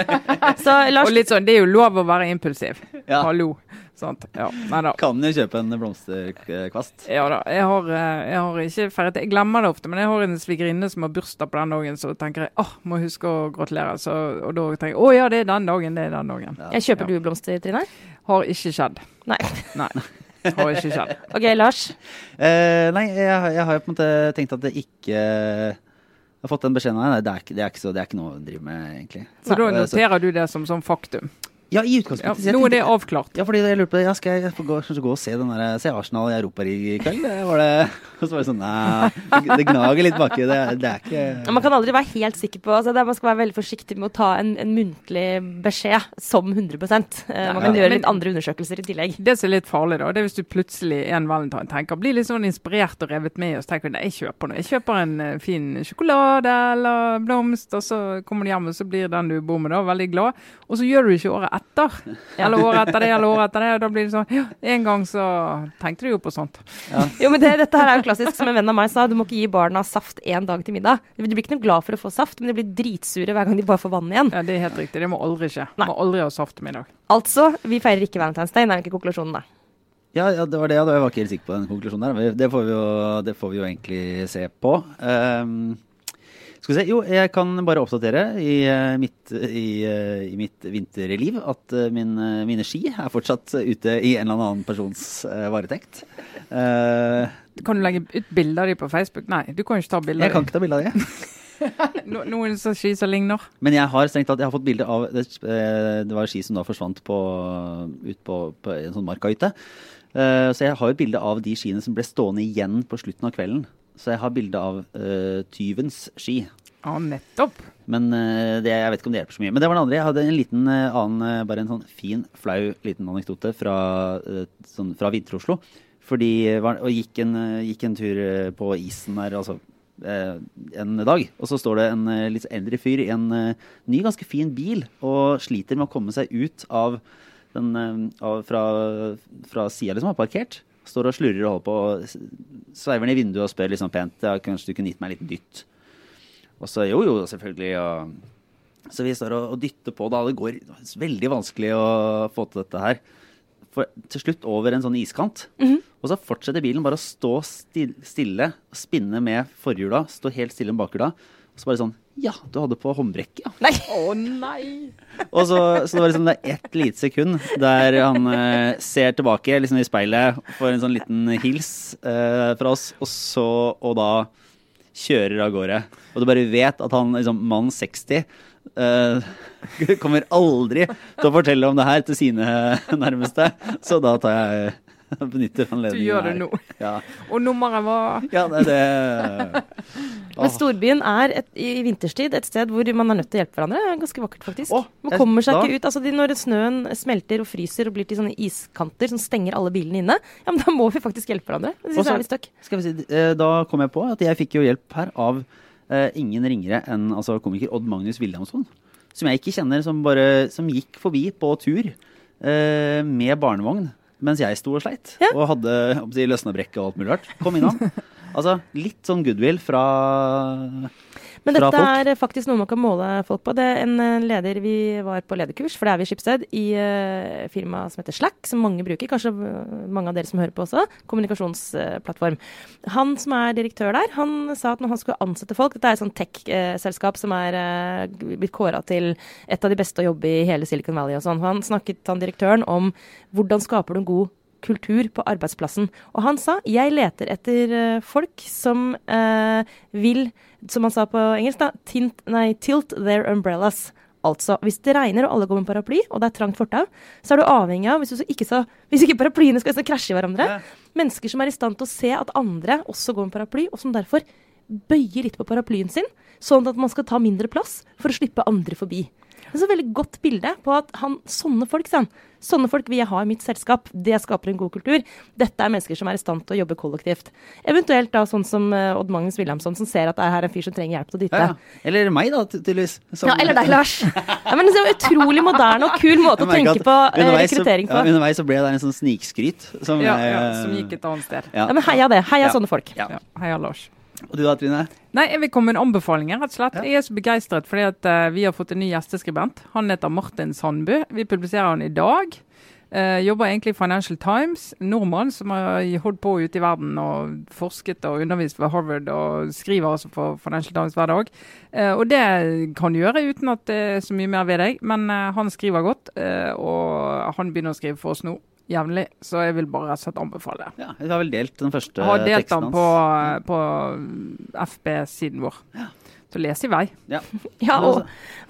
Så Lars, Og litt sånn, Det er jo lov å være impulsiv. Ja. Hallo. Sant? Ja, nei da. Kan jo kjøpe en blomsterkvast. Ja da. Jeg har, eh, jeg har ikke feiret. Jeg glemmer det ofte, men jeg har en svigerinne som har bursdag på den dagen, så tenker jeg åh, må huske å gratulere. Så, og da tenker jeg å ja, det er den dagen, det er den dagen. Ja. jeg kjøper du blomster, Trine? Har ikke skjedd. Nei. Nei. Har ikke skjedd. OK, Lars. Eh, nei, jeg, jeg har jo på en måte tenkt at det ikke Jeg har fått den beskjeden av deg. Det, det, det er ikke noe å drive med, egentlig. Så da Eh, så- noterer du det som sånn faktum. Ja, i utgangspunktet. Ja, nå er det avklart. Ja, fordi jeg lurer på, ja, skal jeg få gå, skal gå og se, den der, se Arsenal i Europaligaen i kveld? Var det, og så var det sånn Nei, det, det gnager litt baki. Det, det er ikke Man kan aldri være helt sikker på altså det er, Man skal være veldig forsiktig med å ta en, en muntlig beskjed som 100 eh, Man kan Ja. gjøre litt andre undersøkelser i tillegg. Det som er litt farlig, da, det er hvis du plutselig en valentine tenker, blir litt sånn inspirert og revet med, og så tenker du nei, jeg kjøper noe. Jeg kjøper en eh, fin sjokolade eller blomst, og så kommer du hjem, og så blir den du bor med, da, veldig glad. Og så gjør du ikke året etter. Eller året etter det, eller året etter det. Og da blir det sånn Ja, en gang så tenkte du jo på sånt. Jo, men det, Dette her er jo klassisk, som en venn av meg sa. Du må ikke gi barna saft én dag til middag. De blir ikke noe glad for å få saft, men de blir dritsure hver gang de bare får vann igjen. Ja, Det er helt riktig. Det må aldri skje. Nei. Må aldri ha saft til middag. Altså, vi feirer ikke Valentine's Day. Det er ikke konklusjonen, da. Ja, ja, det var det. og Jeg var ikke helt sikker på den konklusjonen der. Det får vi jo, det får vi jo egentlig se på. Ehm, skal vi se. Jo, jeg kan bare oppdatere i, eh, mitt, i, eh, i mitt vinterliv at eh, min, mine ski er fortsatt ute i en eller annen persons varetekt. Uh, Kan du legge ut bilder av dem på Facebook? Nei, du kan jo ikke ta bilder jeg kan ikke ta bilde av dem. No, noen som ski som ligner. Men jeg har strengt tatt jeg har fått bilde av det, det var ski som da forsvant på, ut på, på en sånn markahytte. Uh, Så jeg har et bilde av de skiene som ble stående igjen på slutten av kvelden. Så jeg har bilde av uh, tyvens ski. Ja, nettopp. Men uh, det, jeg vet ikke om det hjelper så mye. Men det var det andre. Jeg hadde en liten uh, annen, bare en sånn fin, flau liten anekdote fra, sånn, fra Vinter-Oslo. Fordi Og gikk en, gikk en tur på isen der, altså en dag. Og så står det en litt eldre fyr i en ny, ganske fin bil og sliter med å komme seg ut av den, av, fra, fra sida liksom, har parkert. Står og slurrer og holder på. Og sveiver ned i vinduet og spør liksom pent ja, kanskje du kunne gitt meg en liten dytt. Og så jo, jo, selvfølgelig. Og, så vi står og, og, dytter på. da, Det går veldig vanskelig å få til dette her. For, til slutt over en sånn iskant. Mm -hmm. Og så fortsetter bilen bare å stå stille, stille spinne med forhjula, stå helt stille med bakhjula. Og så bare sånn Ja, du hadde på håndbrekket, ja. Nei. Å nei. Og så, så det var liksom det er ett lite sekund der han eh, ser tilbake liksom i speilet, får en sånn liten hils eh, fra oss, og så Og da kjører av gårde. Og du bare vet at han, liksom, mann 60, eh, kommer aldri til å fortelle om det her til sine nærmeste. Så da tar jeg benytter anledningen Du gjør det nå. Ja. Og nummeret var Ja, det, det Men storbyen er et, i vinterstid et sted hvor man er nødt til å hjelpe hverandre. Det er ganske vakkert, faktisk. Oh, man kommer seg da. ikke ut. Altså, de, når snøen smelter og fryser og blir til sånne iskanter som stenger alle bilene inne, ja, men da må vi faktisk hjelpe hverandre. Det synes jeg er litt støkk. Skal vi si, eh, da kom jeg på at jeg fikk jo hjelp her av uh, ingen ringere enn altså, komiker Odd Magnus Williamson. Som jeg ikke kjenner, som, bare, som gikk forbi på tur uh, med barnevogn mens jeg sto og sleit. Ja. Og hadde si, og alt mulig rart. Kom innom. altså litt sånn goodwill fra men dette er faktisk noe man kan måle folk på. Det er en eh, leder vi var på lederkurs, for det er vi i Skipsted, i uh, firmaet som heter Slack, som mange bruker. Kanskje mange av dere som hører på også. Kommunikasjonsplattform. Han som er direktør der, han sa at når han skulle ansette folk Dette er et sånt tech-selskap som er blitt kåra til et av de beste å jobbe i hele Silicon Valley og sånn. Han snakket, han direktøren, om hvordan skaper du en god kultur på arbeidsplassen. Og han sa jeg leter etter uh, folk som eh, vil, som han sa på engelsk, da, tint, nei, tilt their umbrellas. Altså, hvis det regner og alle går med paraply, og det er trangt fortau, så er du avhengig av, hvis, ikke, så, hvis ikke paraplyene skal krasje i hverandre, ja. mennesker som er i stand til å se at andre også går med paraply, og som derfor bøyer litt på paraplyen sin, sånn at man skal ta mindre plass for å slippe andre forbi. Det er et veldig godt bilde på at han, sånne folk sånn, sånne folk vil jeg ha i mitt selskap. Det skaper en god kultur. Dette er mennesker som er i stand til å jobbe kollektivt. Eventuelt da sånn som uh, Odd Magnus Wilhelmsson, som ser at det er her en fyr som trenger hjelp til å dytte. Ja, Eller meg, da, tydeligvis. Ja, eller deg, Lars. ja, men det er en utrolig moderne og kul måte å tenke på uh, rekruttering på. Ja, underveis så ble det en sånn snikskryt. Som, ja, ja, som gikk et annet sted. Ja, men heia det. Heia sånne folk. Ja. Heia Lars. Og du da, Trine? Nei, Jeg vil komme med en anbefaling. rett og slett. Ja. Jeg er så begeistret fordi at uh, vi har fått en ny gjesteskribent. Han heter Martin Sandbu. Vi publiserer han i dag. Uh, jobber egentlig i Financial Times. Nordmann som har holdt på ute i verden og forsket og undervist ved Harvard og skriver altså for Financial Times hver dag. Uh, og det kan du gjøre uten at det er så mye mer ved deg, men han skriver godt. og han begynner å skrive for oss nå jevnlig, så jeg vil bare rett og slett anbefale. Ja, Vi har vel delt den første teksten hans. Har delt den på, på FB-siden vår. Ja. Så les i vei. Ja, ja og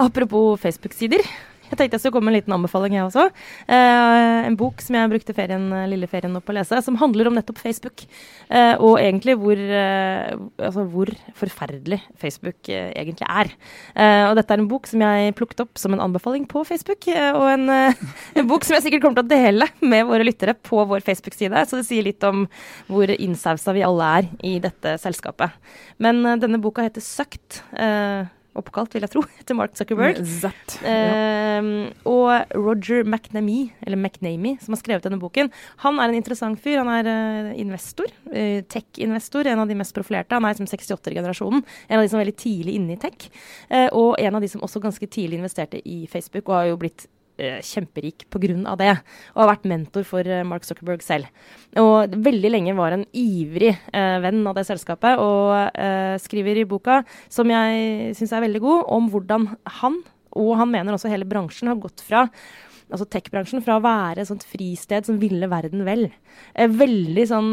apropos Facebook-sider. Jeg tenkte jeg skulle komme med en liten anbefaling, jeg også. Eh, en bok som jeg brukte ferien, lille ferien opp å lese, som handler om nettopp Facebook. Eh, og egentlig hvor, eh, altså hvor forferdelig Facebook eh, egentlig er. Eh, og dette er en bok som jeg plukket opp som en anbefaling på Facebook. Eh, og en, en, bok som jeg sikkert kommer til å dele med våre lyttere på vår Facebook-side. Så det sier litt om hvor innsausa vi alle er i dette selskapet. Men denne boka heter Søkt oppkalt, vil jeg tro, etter Mark Zuckerberg. Ja. uh, og Roger McNamee, eller McNamee, som har skrevet denne boken, han er en interessant fyr. Han er uh, investor, uh, tech-investor, en av de mest profilerte. Han er liksom 68-generasjonen, en av de som er veldig tidlig inne i tech. Eh, og en av de som også ganske tidlig investerte i Facebook, og har jo blitt kjemperik pga. det, og har vært mentor for eh, Mark Zuckerberg selv. Og veldig lenge var en ivrig eh, venn av det selskapet, og eh, skriver i boka, som jeg syns er veldig god, om hvordan han, og han mener også hele bransjen, har gått fra altså tech-bransjen fra å være et fristed som ville verden vel. Eh, veldig sånn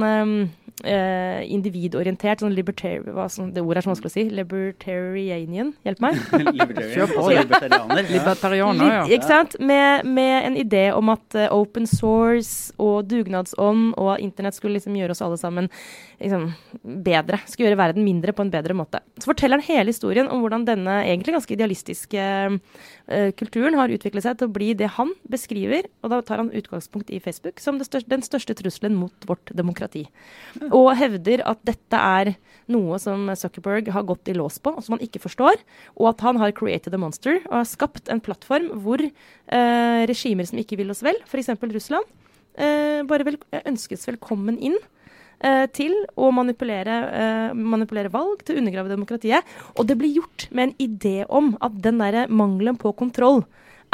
eh, individorientert, sånn libertarian Hva sånn, det ordet er så vanskelig å si. Libertarianian. Hjelp meg. Kjør på. Libertarianer. Ja. Libertarianer, ja. Ikke sant? Med, med en idé om at uh, open source og dugnadsånd og internett skulle liksom gjøre oss alle sammen liksom, bedre. Skulle gjøre verden mindre på en bedre måte. Så forteller han hele historien om hvordan denne egentlig ganske idealistiske kulturen har utviklet seg til å bli det han beskriver, og da tar han utgangspunkt i Facebook, som største, den største trusselen mot vårt demokrati. Og hevder at dette er noe som Zuckerberg har gått i lås på, og som han ikke forstår. Og at han har created a monster og har skapt en plattform hvor eh, regimer som ikke vil oss vel, f.eks. Russland, eh, bare vel, ønskes velkommen inn eh, til å manipulere, eh, manipulere valg, til å undergrave demokratiet. Og det blir gjort med en idé om at den der mangelen på kontroll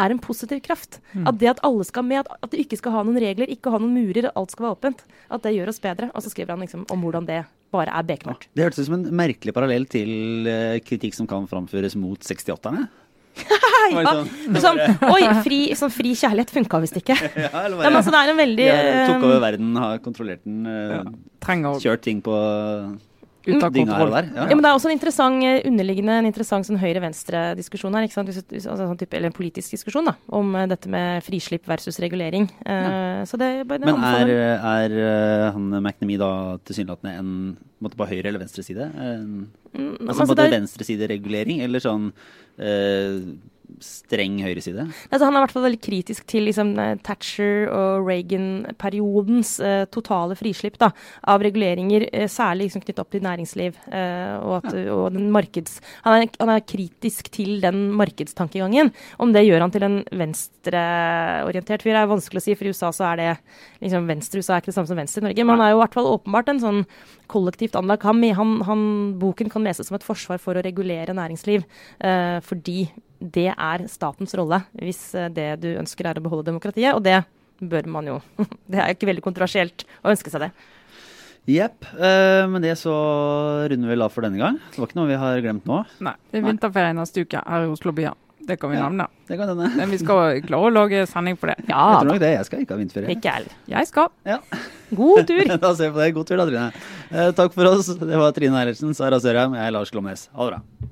er en positiv kraft. At det at alle skal med, at, at du ikke skal ha noen regler, ikke ha noen murer, at alt skal være åpent, at det gjør oss bedre. Og så skriver han liksom om hvordan det bare er bekmørkt. Det hørtes ut som en merkelig parallell til eh, kritikk som kan framføres mot 68-erne. Ja. sånn, oi, fri, sånn fri kjærlighet funka visst ikke. Ja, eller Nei, men altså, det er en veldig ja, tok over verden, har kontrollert den, eh, Ja. Kjørt ting på ut av og kontroll. der. Ja, men Det er også en interessant eh, underliggende en interessant sånn høyre-venstre-diskusjon her. Altså, sånn type, eller en politisk diskusjon da, om eh, dette med frislipp versus regulering. Ja. så det, det Men er, er eh, han McNamee da tilsynelatende en på på høyre eller venstre side? En, Mm, altså altså, både er- venstresideregulering eller sånn eh, streng høyreside? Altså, han er i hvert fall veldig kritisk til liksom, eh, Thatcher og Reagan-periodens eh, totale frislipp da, av reguleringer, eh, særlig liksom, knyttet opp til næringsliv. eh, og, at, og den markeds, han, er, han er kritisk til den markedstankegangen. Om det gjør han til en venstreorientert fyr, er vanskelig å si. For i USA så er det liksom venstre USA er ikke det samme som venstre i Norge. Men han er jo i hvert fall åpenbart en sånn kollektivt anlagt. Han, han, han, boken kan leses som et forsvar for å regulere næringsliv. eh, fordi det er statens rolle hvis eh, det du ønsker er å beholde demokratiet. Og det bør man jo. Det er ikke veldig kontroversielt å ønske seg det. Jepp. Uh, med det så runder vi vel av for denne gang. Det var ikke noe vi har glemt nå. Nei, det er vinterferie neste uke her i Oslo Bya. Det kan vi Ja. nevne. Det kan denne. Men vi skal klare å lage sending på det. Jeg tror nok det. Jeg skal ikke ha vinterferie. Ikke jeg. Jeg skal. Ja. God tur. da ser vi på det. God tur da, Trine. Eh, takk for oss. Det var Trine Eilertsen, Sara Sørheim, jeg er Lars Glomnes. Ha det bra.